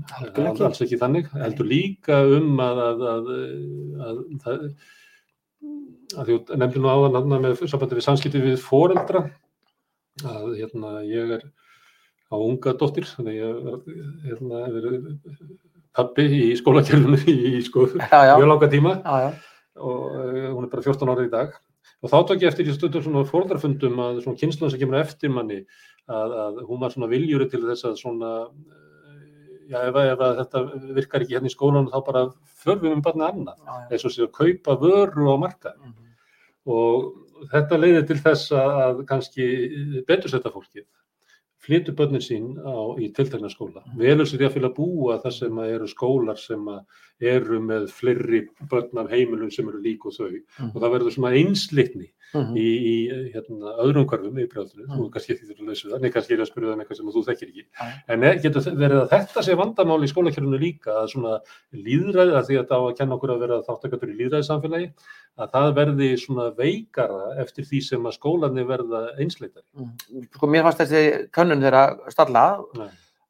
alls ekki þannig, heldur líka um að, að, að, að, að því þú nefndir nú áðan með sambandi við samskipti við foreldra, að hérna ég er á unga dóttir, þannig ég er hérna, pabbi í skólakjörnum í sko mjög langa tíma. Já, já. og uh, hún er bara 14 ára í dag og þá tók ég eftir í stundum svona fórðarfundum að svona kynslan sem kemur eftir manni að, að hún var svona viljuri til þess að svona já ef, ef þetta virkar ekki hérna í skólanum þá bara förum við með barnið annað. Eins og sé að kaupa vöru á marka Mhm. og þetta leiðir til þess að kannski betur setja fólkið flytur börnin sín á, í tiltekna skóla. Velur sér ég að búa það sem að eru skólar sem eru með fleiri börn af heimilum sem eru lík og þau. Mhm. og það verður svona einslitni Mhm. í, í hérna, öðrum hverfum í brjáðinu, Mm. þú kannski ekki þurfa að leysa það, nei kannski er að spyrja það um eitthvað sem þú þekkir ekki. Já. En er, getur þe- verið að þetta sé vandamál í skólakjörnunu líka, að svona líðræði, að því að það á að kenna okkur að vera þáttakatur í líðræðisamfélagi, að það verði svona veikara eftir því sem að skólanir verða einsleitari. Mhm. Sko, mér fannst þessi könnun þeirra stalla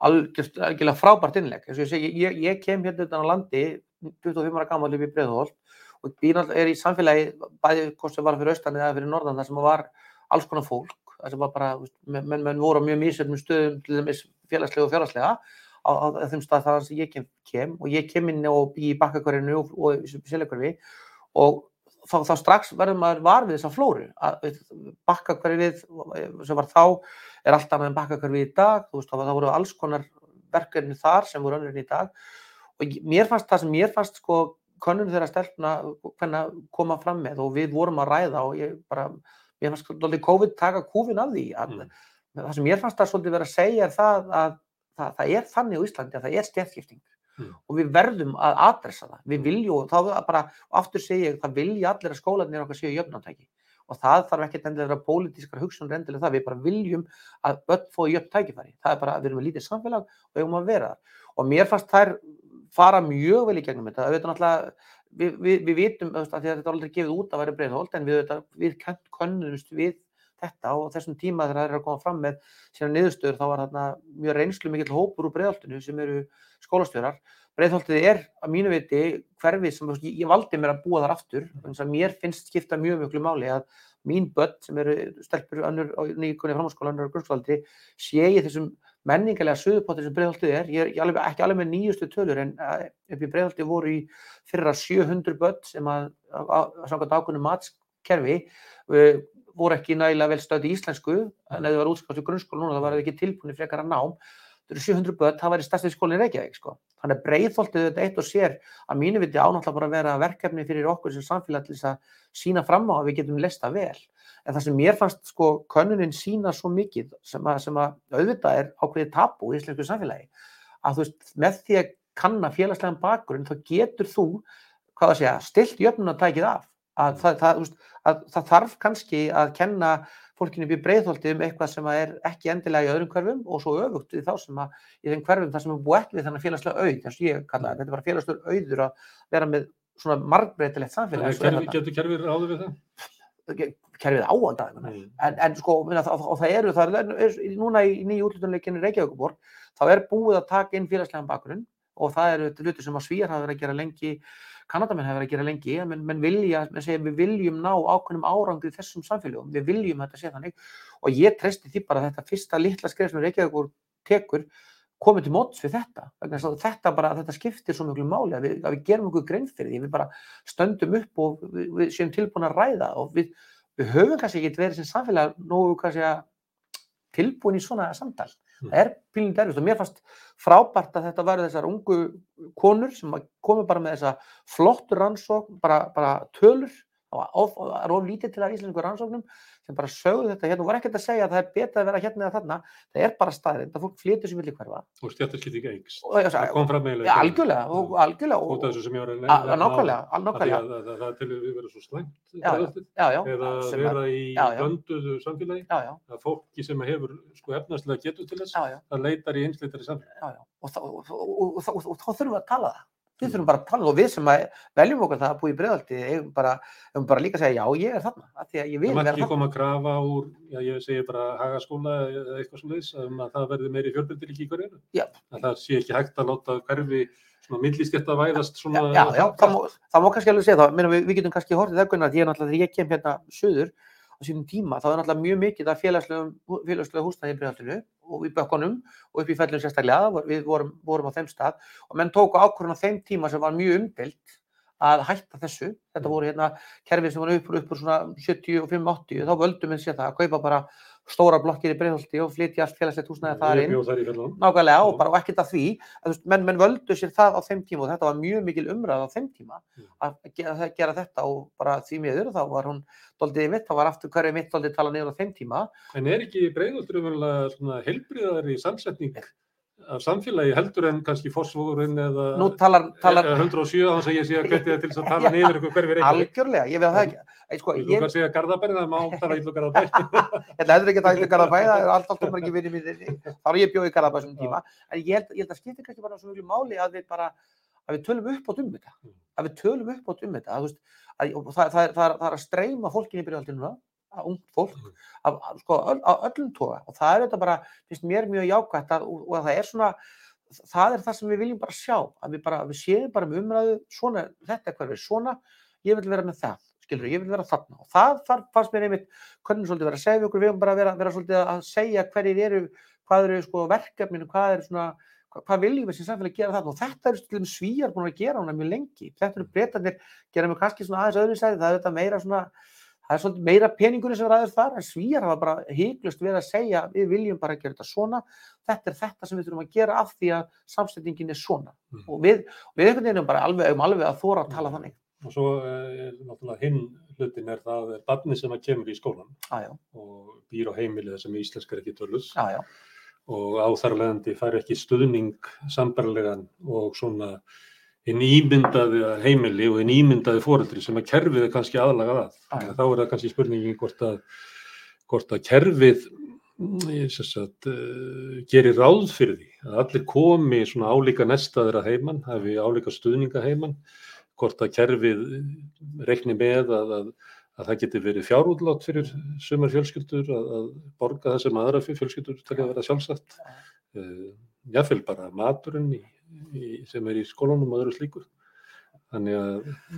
algjörlega frábært og ég ég, ég kem hérna utan á landi 25 ára gammal upp í Breiðholt og náttúrulega- er í samfélagi bæði hvort sem var fyrir austan eða fyrir norðan þar sem var alls konar fólk þar sem var bara, menn, menn, voru á mjög mísöfnum stöðum til dæmis félagslega og fjárhagslega á, á, þeim stað þar sem ég kem, kem. Og ég kem inn og bý í bakkakvarinu og, og seljakvarfi og þá, þá strax verður maður var við þessa flóru. Að bakkakvarfið sem var þá er allt annað en bakkakvarfið í dag. Þú veist, það, það voru alls konar verkefni þar sem voru önnur en í dag. Og mér fannst það sem mér fannst sko könnun þeirra stelpna hvernig koma fram með og við vorum að ræða og ég bara, mér fannst svolítið COVID taka kúfin af því að Mm. það sem mér fannst það svolítið vera að segja er það að það, það er þannig á Íslandi að það er stjæðskipting Mm. og við verðum að adressa það. Við Mm. viljum, og þá bara, aftur segi ég, það vilja allir að skólanir okkar séu jöfnantæki og það þarf ekki endilega að vera pólitískar hugsun endilega það, við bara viljum að börn fóði jöfn tækifæri. Það er bara, við erum með lítið samfélag og við erum að vera þar. Og mér fannst þær fara mjög vel í gegnum þetta. Auðvitað náttúrulega, við, við, við vitum, að þetta er aldrei gefið út að vera breiðholt, en við, við könnumst við þetta og þessum tíma þegar það er að koma fram með sína niðurstöður þá var þarna mjög reynslu mikill hópur úr breiðholtinu sem eru skólastjórar. Breiðholtið er að mínu viti hverfið sem ég, ég valdi mér að búa þar aftur eins að mér finnst skipta mjög mjög máli að mín börn sem eru stelpur nýgunni framhanskóla, önnur á grunnskólaldri sé ég þessum menningarlega suðupottir sem breiðholtið er. Ég er alveg, ekki alveg með nýjustu tölur en uh, upp í breiðholtið voru í fyrra 700 börn sem að, að, að samkvæmt ákveðnu matskerfi uh, voru ekki nægilega vel stöði í íslensku en ef þið var útskjátt í grunnskóla núna þá var það ekki tilbúinir frekar að nám það eru 700 börn, það væri stærsti skólinn í Reykjavík sko. þannig að breiðholtið þetta eitt og sér að mínu viti ánáttúrulega bara að vera verkefni fyrir okkur sem samfélag til þess að sína fram á að við getum lesta vel en það sem mér fannst sko könnunin sína svo mikið sem að, sem að auðvitað er ákveðið tapu í íslensku samfélagi að þú veist með því að kanna félagslegan bakgrunn þá getur þú hvað að segja, stilt jöfnunatækið af að það, það, veist, að það þarf kannski að kenna fólkinu upp í breiðholti um eitthvað sem er ekki endilega í öðrum hverfum og svo öfugt við þá sem að í þeim hverfum þar sem er búið við þannig félagslega auð, þess að ég kalla það, þetta er bara félagslega auður að vera með svona margbreytilegt samfélag. er þarna. getur kerfið ráðu við það? Kerfið áandað, Mm. en, en sko, minna, það, og það eru, það er, er núna í nýju útlutunleikinni Reykjavíkuborg, þá er búið að taka inn félagslegan bakgrunn og það eru hluti sem að svíjar hafa verið að gera lengi, kannadamenn hafa verið að gera lengi, menn, menn vilja, menn segja, við viljum ná ákveðnum árangri í þessum samfélögum, við viljum þetta sé þannig. Og ég treysti því bara að þetta fyrsta litla skref sem Reykjavíkur tekur komið til móts við þetta, þetta bara, þetta skiptir svo mjög máli að við, að við gerum okkur grein fyrir því, við bara stöndum upp og við, við séum tilbúin að ræða og við, við höfum kannski ekki verið sem samfélag nógu kannski að tilbúin í svona samtal. Það er pílinn derfist og mér fannst frábært að þetta væri þessar ungu konur sem komu bara með þessa flottu rannsókn, bara, bara tölur, það er of lítið til að íslensku rannsóknum sem bara sögðu þetta hérna og var ekkert að segja að það er betra að vera hérna eða þarna, það er bara staðrind að fólk flytur sem vilja hverfa. Og stjættaskipting eikst. Það kom fram eiginlega. algjörlega, að nákvæmlega, að- að- að Það telur við vera svo slæmt. Eða sem að- vera í blönduðu samfélagi. Að fólki sem hefur sko efnarslega getur til þess, það leitar í einsleitari samfélagi. Og, þá- og þurfum við að tala það. Við þurfum bara að tala það og við sem að veljum okkur það að búa í breiðaldi eigum bara, eigum bara líka að segja já, ég er þarna, af því að ég vil Það vera mætti ekki þarna. koma að grafa úr, já ég segi bara hagaskóla eða eitthvað svona þess, um að það verði meiri fjölbyrðir í hverjum. Já. Að það sé ekki hægt að láta hverfi svona millistjætta væðast svona. Já, já, það má, það má kannski alveg segja það, Meina, við, við getum kannski hortið það Gunnar, því að náttúrulega þegar ég kem hérna suður á sínum tíma, þá er náttúrulega mjög mikið félagslegum, félagslega húsnæði í breiðaldinu og í bökkunum og upp í fellum sérstaklega, við vorum, vorum á þeim stað og menn tóku ákvörðun á þeim tíma sem var mjög umdelt að hætta þessu, þetta Mm. voru hérna kerfið sem var upp úr, upp úr svona 75-80, þá völdum við sér það að kaupa bara stóra blokkir í breiðaldi og flytja allt félagslegt húsnæði þar inn. í nákvæmlega og bara og ekkert að því. Að, veist, menn, menn völdu sér það á þeim tíma og þetta var mjög mikil umræð á þeim tíma að gera, gera þetta og bara því miður þá var hún doldið mitt, þá var aftur hverju mitt doldið talað niður á þeim tíma. En er ekki breiðoltur umverulega svona heilbriðari samsetning af samfélagi heldur en kannski fósfórun eða nú talar, talar eða 107 þannig að ég sé að gæti það til þess að tala niður ykkur hverfi reyndar. algjörlega, ég veit það ekki sko, Þú ég, kannski segja Garðabæri, það má tala illa Garðabæri. ég held heldur ekki að það er Garðabæ, það er allt alltaf ekki verið mér, þá er ég bjóð í Garðabæ sem tíma, en ég held, ég held að skipti kannski bara svo miklu máli að við bara, að við tölum upp átt um þetta, Mm. að við tölum upp átt um þetta, að, að, það, það, er, það, það er að streyma fólkinni í byrjaldinu ungt fólk, Mm. af, sko, öllum toga, og það er þetta bara, finnst mér mjög jákvætt að, og, og að það er svona, það er það sem við viljum bara sjá, að við bara, við séum bara með umræðu, svona, þetta er hverfið, svona, ég vil vera með það, skilur, ég vil vera þarna. Og það þar fannst mér einmitt hvernig svolítið vera að segja okkur, við höfum bara að vera, vera svolítið að segja hverjir eru, hvað eru sko verkefninu, hvað er svona hvað, viljum við sem samfélag gera þarna. Og þetta eru svíjar búin að gera hana mjög lengi. Þetta eru breytanir, gera mig kannski svona aðeins öðru sæði, það er þetta meira svona það er svolítið meira peningunni sem ræður þar en svíjar hafa bara hygglust verið að segja við viljum bara gera þetta svona. Þetta er þetta sem við þurfum að gera af því að samsetningin er svona. Mm. og við, við einhvern veginn erum bara alveg, um alveg að þóra að tala þannig. Og svo eh, náttúrulega hinn hlutin er það er barni sem að kemur í skólan já, og býr á heimili þar sem íslenska er ekki já, já, og á þar leðandi fær ekki stuðning sambarlegan og svona hinn ímyndaði heimili og hinn ímyndaði fóreldri sem að kerfið er kannski aðlagað að. Já. Þá er það kannski spurningin hvort að, hvort að kerfið mm, sagt, uh, gerir ráð fyrir því að allir komi svona álíka nestaðir að heiman, hafi álíka stuðninga heiman, hvort að kerfið reikni með að, að, að það geti verið fjárútlátt fyrir sumar fjölskyldur að, að borga það sem aðra fjölskyldur til að vera sjálfsagt. Uh, Jáfnvel bara maturinn í, í, sem er í skólanum og öðru slíku. Þannig að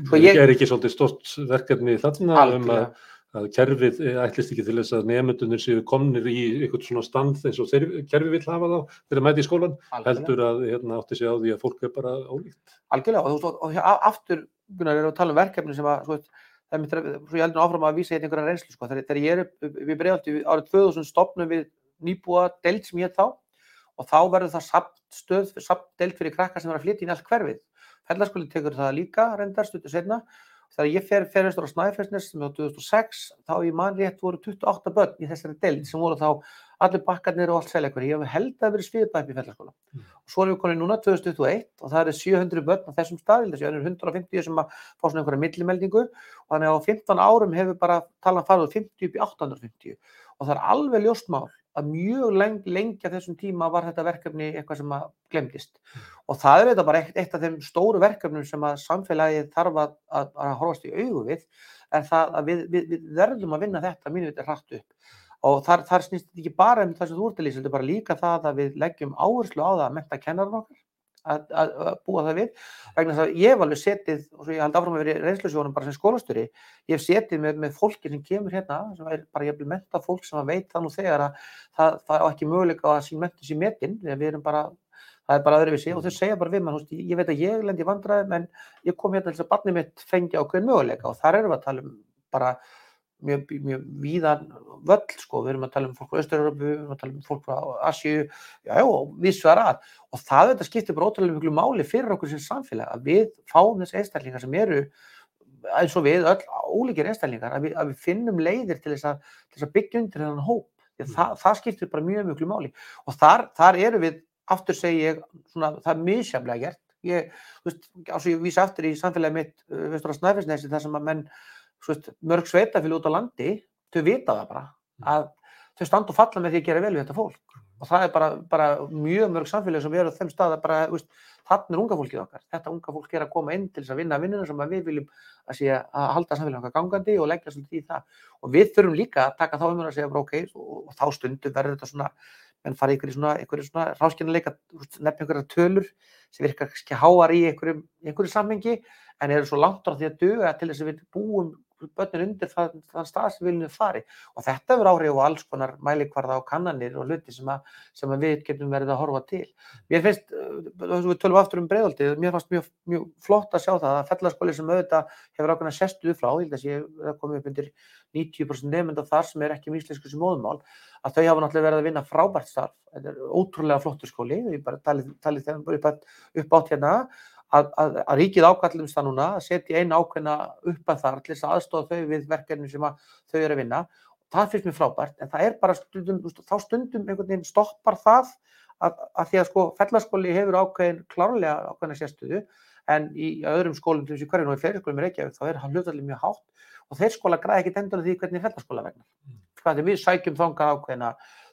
Sko ég- er ekki svolítið stort verkefni þarna um að að kerfið eh, ætlist ekki til þess að nefndunir séu komnir í eitthvað svona stand eins og þeir, kerfið vill hafa þá þegar mæti í skólan, Algjörlega. heldur að hérna, átti sig á því að fólk er bara ólíkt. Algjörlega, og, og, og aftur, við að tala um verkefni sem að, sko, það er mitt, svo ég heldur áfram að vísa einhverja reynslu, sko, þegar, ég er við bregðaldi árið 2000 stopnum við nýbúa deild sem ég þá og þá verður það safnstöð, safndeild fyrir krakka sem er að flytja inn í allt hverfið. Fellaskóli tekur það líka, reyndar, stuttu setna. Þegar ég fer, fer austur á Snæfellsnes sem var 2006, þá í mann rétt voru 28 börn í þessari deild sem voru þá allir bakkarnir og allt seljakveri. Ég hef held að verið sviðbæp í fellaskóla. Og svo erum við konið núna 2021 og það eru 700 börn á þessum stað, þessi önnur 150 sem að fá svona einhverja millimeldingu og þannig að á 15 árum hefur bara talan farið úr 50 upp í 850 og það er alveg ljóst mál að mjög leng, lengi að þessum tíma var þetta verkefni eitthvað sem að glemdist og það er þetta bara eitt, eitt af þeim stóru verkefnum sem að samfélagið þarf að, að, að horfast í augu við er það að við, við, við verðum að vinna þetta mínu þetta hratt upp. Og þar, þar snýst þetta ekki bara um það sem þú ert að lýsa, þetta er bara líka það að við leggjum áherslu á það að menta kennaran okkar að, að, að búa það við vegna þess að ég hef alveg setið og svo ég held áfram að vera í reynslusjónum bara sem skólastjóri ég hef setið með, með fólki sem kemur hérna sem er bara ég vil menta fólk sem að veit það nú þegar að það, það á ekki möguleika að sín mentu sín metin við erum bara það er bara öðruvísi. Og þau segja bara við mann, veist, ég veit að ég lendi í vandræðum en ég kom hérna til þess að barnið mitt fengi ákveðin möguleika og þar erum við að tala um bara mjög, mjög víðan völl sko, við erum að tala um fólk frá Östur-Európu, við erum að tala um fólk frá Asíu, já, já, og við svegar að. Og það þetta skiptir bara ótrúlega miklu máli fyrir okkur sem samfélag að við fáum þessi einstaklingar sem eru eins og við öll ólíkir einstaklingar að við, að við finnum leiðir til þess að, til þess að byggja undir þennan hóp. Að það, það skiptir bara mjög miklu máli. Og þar, þar eru við aftur segi ég, svona, það er misjaflega gert. Ég, þú veist, ás og ég vísa aftur í samfélagi mitt, uh, veist, mörg sveitafél út á landi, þau vita það bara að þau standa og falla með því að gera vel við þetta fólk. Og það er bara, bara mjög mörg samfélagi sem eru á þeim stað að bara, veist, þannig er unga fólkið okkar, þetta unga fólk er að koma inn til þess að vinna vinnuna sem við viljum að, sé, að halda samfélagi okkar gangandi og leggja svolítið í það. Og við þurfum líka að taka þá um að segja bara ok og, og þá stundum verður þetta svona menn fara í einhverju svona, svona ráskjarnileika nefna einhverja tölur sem virkar kannski háar í einhverju, einhverju samhengi en eru svo langt á því að duga til þess að við búum börnin undir það, það stað sem viljum við fari. Og þetta verður áhrif á alls konar mælikvarða á kannanir og hluti sem, að, sem að við getum verið að horfa til. Mér finnst, uh, við tölum aftur um breiðaldið, mér fannst mjög, mjög flott að sjá það að fellaskóli sem auðvitað hefur ákveðna sestuð frá, ég held að ég er að koma upp undir 90% nefnda þar sem er ekki míslensku sem móðumál, að þau hafa náttúrulega verið að vinna frábært starf, þetta er ótrúlega flottur skóli, ég bara talið, talið þeim upp átt hérna, að, að, að ríkið ákallum það núna að setja einu ákveðna upp að þar til þess að aðstofa þau við verkefni sem að þau eru að vinna. Það finnst mér frábært, en það er bara stundum, þá stundum einhvern veginn stoppar það að, að því að sko fellaskóli hefur ákveðin klárlega ákveðna sérstöðu en í öðrum skólum til þessu hverjum og í fleiri skólum í Reykjavík þá er hann hlutallið mjög hátt og þeir skóla græði ekki endur því hvernig fellaskóla vegna. Mm. Hvað við sækjum þangað ákveðina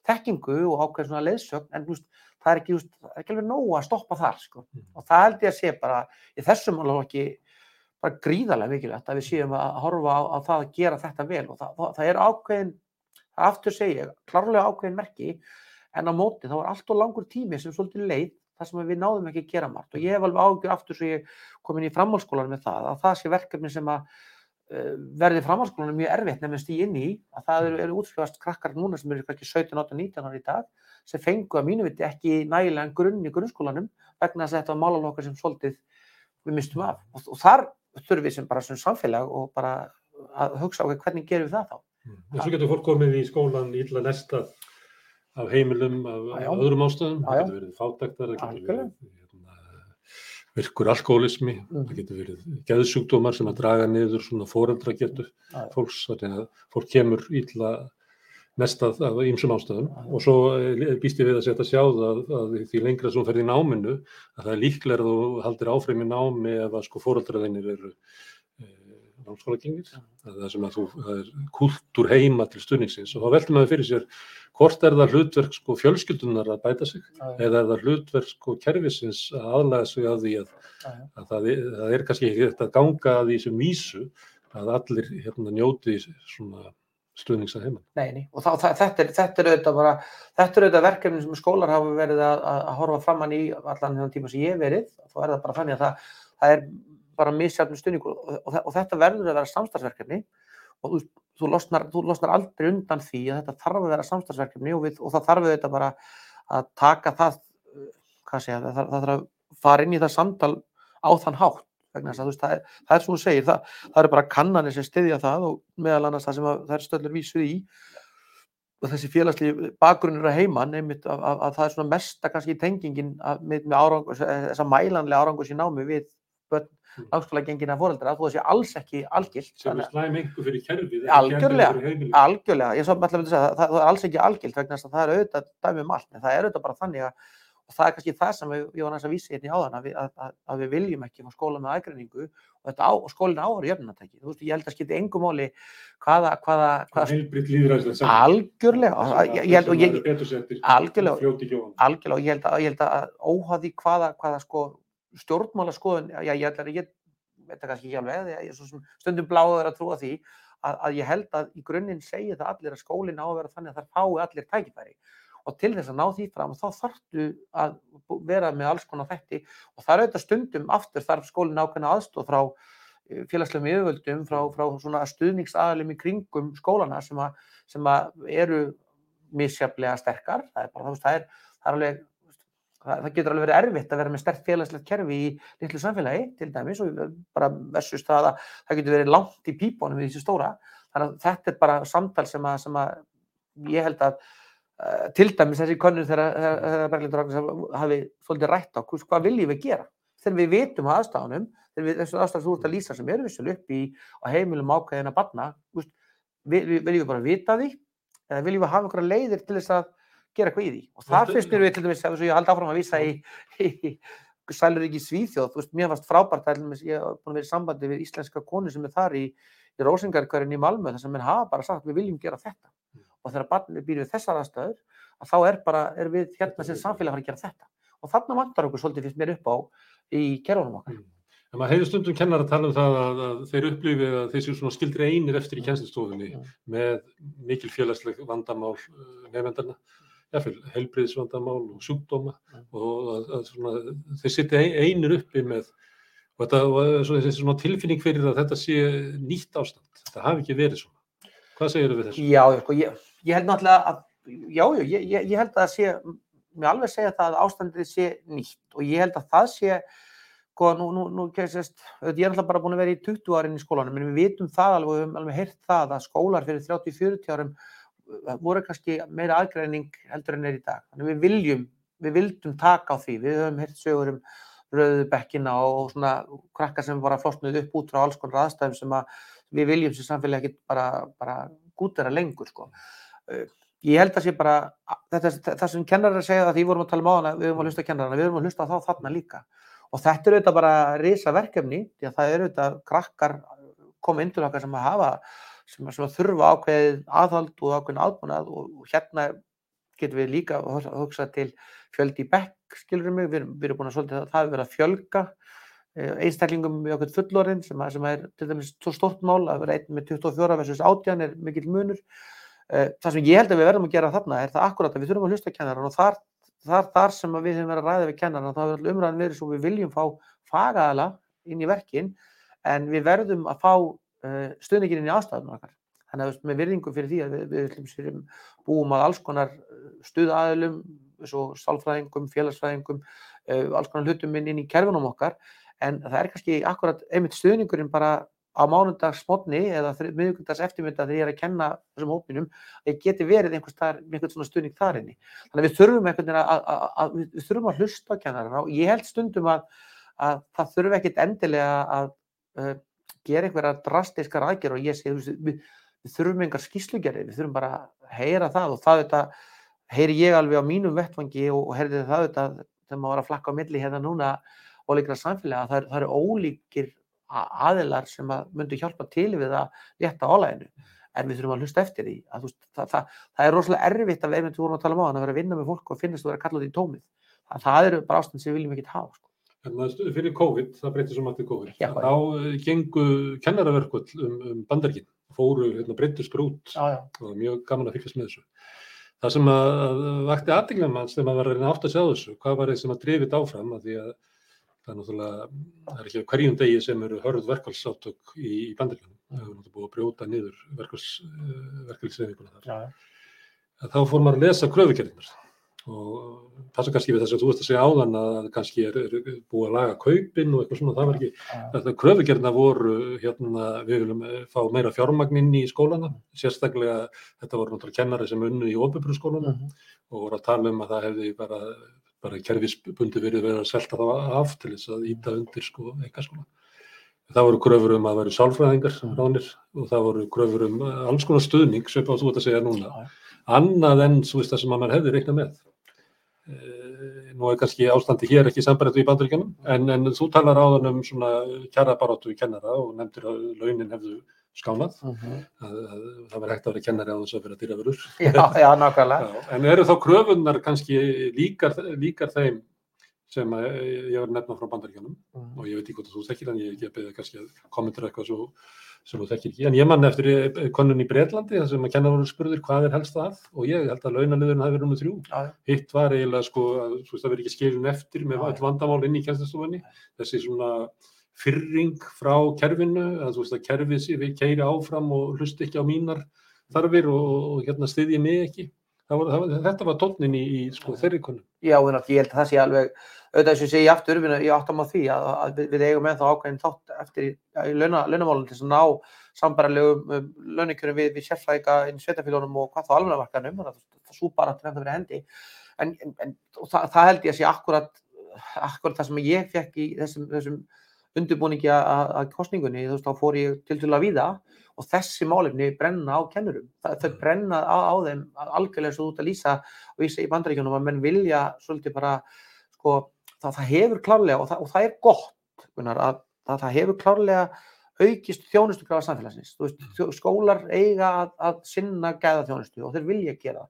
þekkingu og ákveðin svona leiðsögn en veist, það er ekki, veist, það er ekki alveg nóg að stoppa þar sko. Mm. og það held ég að sé bara í þessum alveg ekki bara gríðarlega mikilvægt að við séum að horfa á, á það að gera þetta vel og það, það, það er ákveðin, það aftur segja klárlega ákveðin merki en á móti þá er allt og langur tími sem svolítið leið þar sem við náðum ekki að gera margt og ég hef alveg ágjur aftur svo ég kom inn í framhaldsskólan með það að það sé verkefni sem að verði framhaldsskólanum mjög erfitt nefnist í inn í að það eru, eru útskrifast krakkar núna sem eru kannski 17, 18, 19 ára í dag sem fengu að mínu viti ekki nægilegan grunn í grunnskólanum vegna þess að þetta var málalokar sem svolítið við mistum af. Og, og þar þurfum við sem bara sem samfélag og bara að hugsa okkur hvernig gerum við það þá? Mm. En svo getur fólk komið í skólan illa nestað af heimilum, af, af öðrum ástæðum. Það getur verið fátaktar, það getur verið virkur alkoholismi, Mhm. það getur verið geðsjúkdómar sem að draga niður svona fóreldragetu Já, já. fólks. Þannig að fólk kemur illa mest að, af ýmsum ástæðum og svo eh, býst ég við að setja að sjá það að, að því lengra sem þú ferð í náminu að það er líklega að þú haldir áfram í námi ef að sko fóröldraðinir eru e, námskóla gengir það er sem að þú, það er kultúr heima til stuðningsins. Og þá veldur maður fyrir sér hvort er það hlutverk sko fjölskyldunar að bæta sig já. eða er það hlutverk sko kerfisins að aðlæða sig að því að, að það, er, það er kannski ekki þetta að ganga að því sem vísu að allir hérna njóti svona stuðnings að heima. Nei, nei, og þá, það, þetta, er, þetta er auðvitað bara, þetta er auðvitað verkefni sem skólar hafa verið að, að horfa framann í allan þennan tíma sem ég verið, þá er það bara þannig að það, það er bara misjafnum stuðningur og, og, og þetta verður að vera samstarfsverkefni og þú, þú, losnar, þú losnar aldrei undan því að þetta þarf að vera samstarfsverkefni og, við, og það þarf auðvitað bara að taka það, uh, segja, það, það þarf að fara inn í það samtal á þann hátt vegna þess að veist, það er, það er svo þú segir, það, það eru bara kannanir sem styðja það og meðal annars það sem að, það er stöllur vísuð í og þessi félagslíf bakgrunnur að heiman einmitt að, að, að það er svona mesta kannski tengingin að, með, með árangur, þessa mælanlega árangur í námi við börn Mm. námskóla gengina fóreldra þó það sé alls ekki algilt Sem er slæm einhver fyrir kerfið. Algjörlega. Algjörlega. ég svo með að segja það, það, er alls ekki algilt vegna þess að það er auðvitað dæmi um allt en það er auðvitað bara þannig að og það er kannski það sem við, ég var næst að vísa hérna í áðan að að, að, við viljum ekki fá skóla með aðgreiningu og, á, og skólinn á að vera jöfnunartæki þú veist, ég held að skipti engum máli hvaða, hvaða, hvaða algjörlega, Algjörlega. Og ég held að, óhafi hvaða, hvaða sko stjórnmála skoðun, já ég held að ég veit það kannski ekki alveg, ég, ég, svo sem stundum bláður að trúa því að, að ég held að í grunninn segi það allir að skólinn á að vera þannig að það fái allir tækifæri. Og til þess að ná því fram þá þarftu að vera með alls konar þætti. Og það er auðvitað stundum aftur þarf skólinn ákveðna aðstoð frá eh, félagslegum yfirvöldum, frá, frá svona stuðningsaðalum í kringum skólana sem, að, sem að eru misjaflega sterkar, það er bara það er, það er alveg það, það getur alveg verið erfitt að vera með sterkt félagslegt kerfi í litlu samfélagi til dæmis og bara versus það að það getur verið langt í pípunum í þessu stóra. Þannig að þetta er bara samtal sem að, sem að ég held að uh, til dæmis þessi könnun þegar, Berglindur Ragnarsson hafi svolítið rætt á hvað viljum við gera? Þegar við vitum að aðstæðanum þegar þessu aðstæðan þú ert að lýsa sem eru vissulega upp í á heimilum ákveðina barna veist, við, við, viljum við bara vita því? Viljum við hafa einhverja leiðir til þess að gera eitthvað í því og Þetta- finnst mér við til dæmis ef ég haldi áfram að vísa í, í sælur ekki Svíþjóð, þú veist, mér fannst frábært að ég hef búin að vera í sambandi við íslenska konu sem er þar í, í Rósingarkværin í Malmö þar sem menn hafa bara sagt við viljum gera þetta Mm. og þegar barnið býr við þessar aðstæður að þá er bara, er við hérna sem samfélag að fara að gera þetta og þarna vantar okkur svolítið finnst mér upp á í kerfunum okkar. En maður hefur stundum kennar að tala um það að, að þeir upplifi að þeir séu svona skildir einir eftir í kjænstistofunni Já. með mikil félagsleg vandamál nefndarna, jáfnveil helbriðsvandamál og sjúkdóma Já. og að, að svona, þeir sitja ein- einir uppi með og þetta og svona, svona tilfinning fyrir að þetta sé nýtt ástand, þetta hafi ekki verið svona. Hvað segir við þessu? Já, sko, ég, ég held náttúrulega að, já, já, ég, ég, held að það sé, mér alveg segja það að ástandið sé nýtt og ég held að það sé, sko, nú, nú, nú, kemst, ég er náttúrulega bara búin að vera í 20 árin í skólanum, en við vitum það alveg, við höfum alveg heyrt það að skólar fyrir 30-40 árum voru kannski meira aðgreining heldur en er í dag. Þannig við viljum, við vildum taka á því, við höfum heyrt sögur um rauðu bekkina og svona krakka sem bara flosnuð upp út frá alls konar aðstæðum sem að við viljum sem samfélagi ekki bara, bara gútera lengur sko. Uh, Ég held að sé bara, það sem kennarar segja að því vorum að tala um á hana, við höfum að hlusta kennarana, við höfum að hlusta þá þarna líka. Og þetta er auðvitað bara risa verkefni, því að það er auðvitað krakkar koma inn til okkar sem að hafa, sem að, sem að þurfa ákveðið aðhald og ákveðin aðbúnað og, og hérna getum við líka að hugsa til fjöldi í bekk, skilur mig, við, við erum búin að svolítið, það hefur verið að fjölga eh, einstaklingum með okkur fullorinn sem, að- sem er til dæmis svo stórt mál að vera einn með 24 versus 18 er mikill munur. Eh, Það sem ég held að við verðum að gera þarna er það akkurat að við þurfum að hlusta kennaran og þar, þar, þar sem að við höfum verið að ræða við kennaran þá hefur umræðan verið svo við viljum fá fagaðala inn í verkin en við verðum að fá uh, stuðningin inn í aðstæðunum okkar. Þannig að með virðingum fyrir því að við, við, við búum að alls konar stuðaðilum, svo sálfræðingum, félagsfræðingum, uh, alls konar hlutum inn, í kerfunum okkar en það er kannski akkurat einmitt stuðningurinn bara á mánudags mótni eða miðugundags eftirmynda þegar ég er að kenna þessum hópinum að ég geti verið einhvers þar, með einhvern svona stuðning þar inni. Þannig að við þurfum einhvern veginn að, að, að, við þurfum að hlusta á kennarana og ég held stundum að, að það þurfi ekkit endilega að gera einhverja drastiskar aðgerð og ég segi við, við þurfum engar skýslugerði, við þurfum bara heyra það og það þetta heyri ég alveg á mínum vettvangi og, og heyrði það þetta þegar maður var að flakka á milli hérna núna ólíkra samfélaga, það, það eru ólíkir aðilar sem að myndu hjálpa til við að létta álæginu en við þurfum að hlusta eftir því að, veist, það, það, það er rosalega erfitt að við einmitt vorum að tala um á að vera að vinna með fólk og finnast þú vera að kalla út í tómið það, eru bara ástand sem við viljum ekki hafa sko. Fyrir COVID, það breytið svo í COVID, Já. þá eh, gengu kennaraverkvöld um, um bandarkin, fóru, hérna, já, já. og mjög gaman að fylgjast með þessu. Það sem að, að vakti aðdeglega manns þegar maður var að reyna átt að sjá þessu, hvað var það sem að drifið áfram að því að það er náttúrulega, það er ekki hverjum degi sem eru hörð verkvælsátök í, í bandaríkjunum. Það hefur náttúrulega búið að brjóta niður verkvælsreifinguna þar. Já, Þá fór maður að lesa kröfugerðinar og passa kannski við þess að þú veist að segja áðan að kannski er, er búið að laga kaupin og eitthvað svona, það var ekki. Þetta kröfugerðina voru hérna, við viljum eh, fá meira fjármagn inn í skólana, sérstaklega þetta voru náttúrulega kennari sem unnu í ofinbrunskólana Mhm. og voru að tala um að það hefði bara, bara kerfisbundi verið verið að selta það af til þess að íta undir sko einkaskóla. Það voru kröfur um að veru sálfræðingar ránir og það voru kröfur um eh, alls konar stuðning sem þú ert að segja núna, annað en svo veist það sem að maður hefði reiknað með. Eh, Nú er kannski ástandi hér ekki sambarðið í bandaríkjanum, en, en þú talar áðan um svona kjara barátu kennara og nefndir að launin hefðu skánað, Mhm. að, að það var hægt að vera kennari á þess að vera dýraverur. já, já, nákvæmlega en eru þá kröfunnar kannski líkar, líkar þeim sem ég var að nefna frá bandaríkjanum Mhm. og ég veit ekki hvort þú þekkir en ég ekki að beða kannski að kommentera eitthvað svo, sem þú þekkir ekki. En ég man eftir eh, könnun í Breitlandi þar sem að kennar voru spurðir hvað er helst að og ég held að launaliðurinn hafi verið nummer þrjú. Já. Hitt var eiginlega sko þú veist, það verið ekki skilun eftir með Já, öll vandamál inn í kjænstastofunni. Þessi svona fyrring frá kerfinu, að þú veist að kerfið sé við keiri áfram og hlusti ekki á mínar þarfir og, og hérna styðji mig ekki. Það var, það var, þetta var tónnin í, í sko, þeirri könnun. Já, en ég held að það sé alveg, auðvitað þess að ég aftur, ég áttam á því að, að við, við eigum ennþá ákveðin þátt eftir í, í launa, launamálum til að ná sambarlegum um, launakjörum við, við sérfræðika inn í sveitafélunum og hvað þá almennamarkanum, það, það svo bara til þetta fyrir hendi. En, en, það, það held ég að sé akkurat, akkurat það sem ég fekk í þessum, þessum undirbúningi að, kostningunni, þú veist, þá fór ég til til að víða og þessi málefni brenna á kennurum. Þau brenna á, á þeim algjörlega svo út að lýsa og vísa í bandaríkjunum að menn vilja svolítið bara, sko, það, það hefur klárlega og það, og það er gott, Gunnar, að það, það hefur klárlega aukist þjónustugrafa samfélagsins. Þú veist, þjó- skólar eiga að, að sinna gæða þjónustu og þeir vilja gera.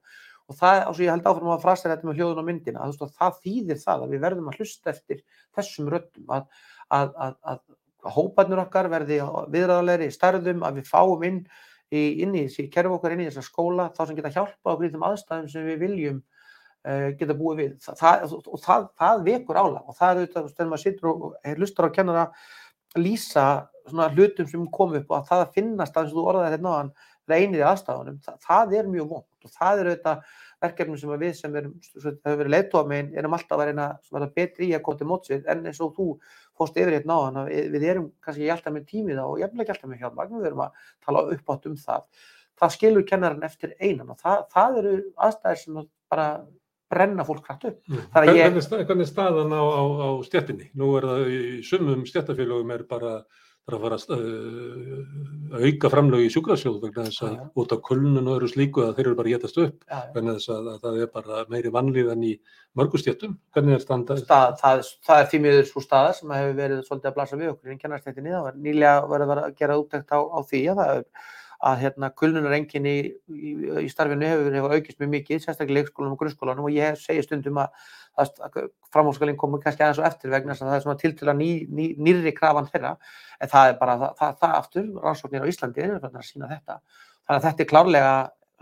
Og það, og svo ég held áfram að frasa þetta með hljóðun og myndina, að, veist, að það þýðir það að við verðum að hlusta eftir þessum röddum, að, að, að, að hóparnir okkar verði viðræðalegri í stærðum, að við fáum inn í, inn í þessi kerfi okkar, inn í þessa skóla, þá sem geta hjálpað okkur í þeim aðstæðum sem við viljum uh, geta búið við. Þa, það, og það, það vekur álag og það er auðvitað, þegar maður situr og er lustar á kennara lýsa svona hlutum sem kom upp og að það að finnast að eins og þú orðaði þetta náðan reynir í aðstæðunum, það, það er mjög vond og það er auðvitað verkefni sem við sem erum, sem hefur verið leiðtóa megin, erum alltaf að reyna að vera betri í að koma til mótsvið en eins og þú fórst yfir hérna náðan að við erum kannski alltaf með tímið og ekki alltaf með hjálpmagn, við erum að tala uppátt um það. Það skilur kennarinn eftir einan og það, það eru aðstæðir sem bara brenna fólk hrætt upp. Þannig Hvernig, ég- hvernig er staðan á, á, á stjættinni? Nú er það í sumum stjættafélögum er bara það er að fara að uh, auka framlög í sjúkrasjóð vegna þess að já. út af kulnun og öðru slíku að þeir eru bara getast upp já. vegna þess að, að það er bara meiri vanlíðan í mörgu stjættum. Hvernig er standað? það, það, það er því miður svo staða sem hefur verið svolítið að blasa við okkur í kennarstættinni. Það var nýlega verið að gera úttækt á, á því að, það er, að hérna, kulnunarengin í, í, í starfinu hefur, hefur aukist mjög mikið, sérstaklega leikskólanum og grunnskólanum og ég segi stundum að, að, að framhóðskalinn komur kannski aðeins og eftir vegna þess að það er svona tiltöla ný, ný, nýrri krafan þeirra en það er bara það, það, það aftur, rannsóknir á Íslandi er að sína þetta. Þannig að þetta er klárlega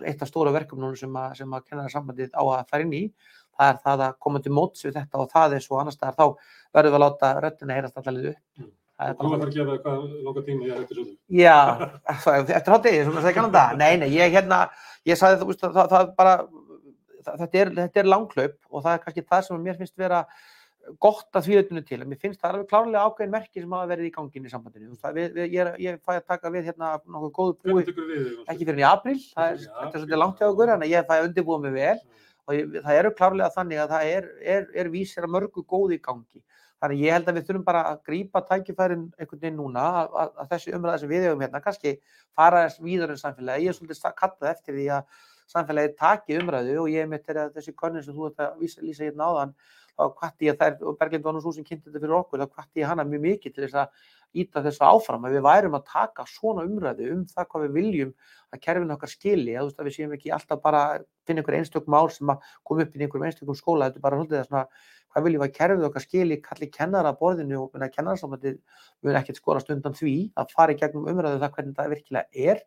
eitt af stóra verkefnunum sem að, að kennararsambandið á að fara inn í það er það að koma til móts við þetta og það er svo annars staðar, þá verður við að láta röddina heyrast allavega upp. Þú var að gefa eitthvað langa tíma er eftir þessu. Já, eftir hátegi, svona sagði kannan það. Nei, nei, ég hérna, ég sagði þú veist, það, það, bara, það, þetta er, þetta er langklaup og það er kannski það sem mér finnst vera gott að því auðvitað til. Mér finnst það alveg klárlega ákveðin merki sem hafa verið í gangin í sambandinu. Þú veist, ég, ég fæ að taka við hérna nokkuð góðu búi, ekki fyrir í apríl, það er, er svolítið langt hjá okkur, en ég fæ að undirbúa mig vel og ég, það eru klárlega þannig að það er, er, er vísir að mörgu góð í gangi. Þannig ég held að við þurfum bara að grípa tækifærin einhvern veginn núna að, að, að þessi umræða sem við hefum hérna kannski fara víðar en samfélagi. Ég er svolítið kallað eftir því að samfélagið taki umræðu og ég mitt er að þessi konun sem þú ert að vísa, lýsa hérna áðan þá hvatti ég þær, og Berglind var nú svo sem kynnti þetta fyrir okkur, þá hvatti ég hana mjög mikið til þess að íta þessu áfram, að við værum að taka svona umræðu um það hvað við viljum að kerfinu okkar skili, að, veist, að við séum ekki alltaf bara að finna einhver einstök mál sem að koma upp í einhverjum einstökum skóla, þetta er bara svolítið að svona, hvað viljum við að kerfinu okkar skili, kalli kennara að borðinu og kennarsamöndið mun ekkert skorast undan því að fara í gegnum umræðu um það hvernig það virkilega er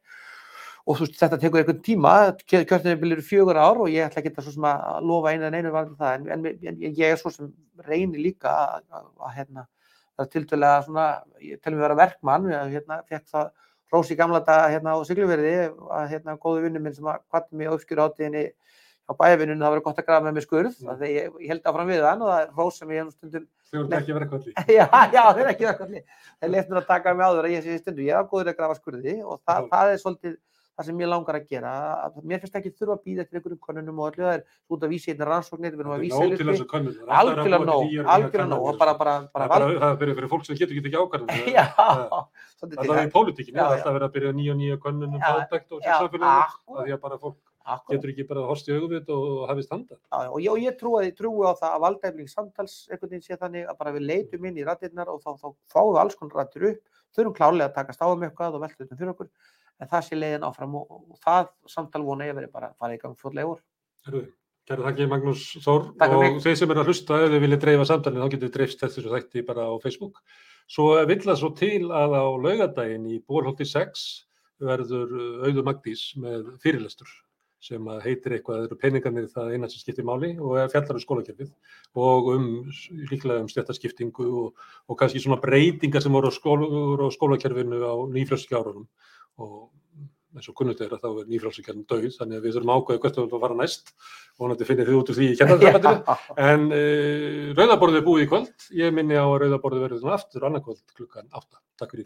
og þú veist, þetta tekur einhvern tíma, kjörtinni eru fjögur ár og ég ætla ekki að, svo sem að lofa einu en einu varðum það, en, en, en ég er svo sem reynir líka að, hérna, það er tildulega svona, ég telum við að vera verkmann, ég hérna, fekk það rós í gamla daga hérna á Siglufjörði að hérna góðu vinnu minn sem að kvatti mig á uppskjöru átíðinni á bæjavinnunum, það var gott að grafa með mig skurð, Mm. mm. ég, ég held áfram við hann og það er rós sem ég nú stundum Þau voru ekki verið kvöldi. já, já, það er ekki verkefni. Það leitt mér að taka mig ég sé í stundu. Ég er góður að grafa skurði og það, það er svolítið það sem ég langar að gera. Að mér finnst ekki þurfa að býða eftir einhverjum konunum og öllu það er út að vísa hérna rannsóknir, við erum að vísa er að Algjörlega nóg, algjörlega nóg. Það bara er fyrir, fyrir fólk sem getur ekki ekki ákvarðan. Já, Það- er í pólitíkinni, Já, það er alltaf verið að byrja nýja og nýja könnun um Já, fátækt og. Það því að bara fólk getur ekki bara horst í augum og hafist handa. Og ég, trúi, á það að valdæfling samtals einhvern veginn sé þannig að bara við leitum inn í rættirnar og þá, þá fáum við alls konar rættir upp, þurfum klárlega að takast á um eitthvað og velta þetta fyrir okkur, en það sé leiðin áfram og, og það samtal vona ég verið bara að fara í gang fljótlega úr. Herðu, Kæra þakki Magnús Þór Takk og þeir sem eru að hlusta ef þið viljið dreifa samtalið þá getur þið dreifst þessu þætti bara á Facebook. Svo vill það svo til að á laugadaginn í Bólholti 6 verður uh, Auður Magdís með fyrirlestur sem heitir eitthvað, það eru peningarnir það eina sem skiptir máli og er fjallar um skólakerfið og um líklega um stjættaskiptingu og, og kannski svona breytingar sem voru á, skóla, voru á skólakerfinu á nýfrjálsiki árunum og eins og kunnut er að þá er nýfrjálsikerfin döið þannig að við þurfum að ákveða hvert við að fara næst. Og vonandi finnir þið út úr því í Já, en uh, rauðaborðið er búið í kvöld. Ég minni á að rauðaborðið verður svona aftur annarkvöld klukkan 8 Takk fyrir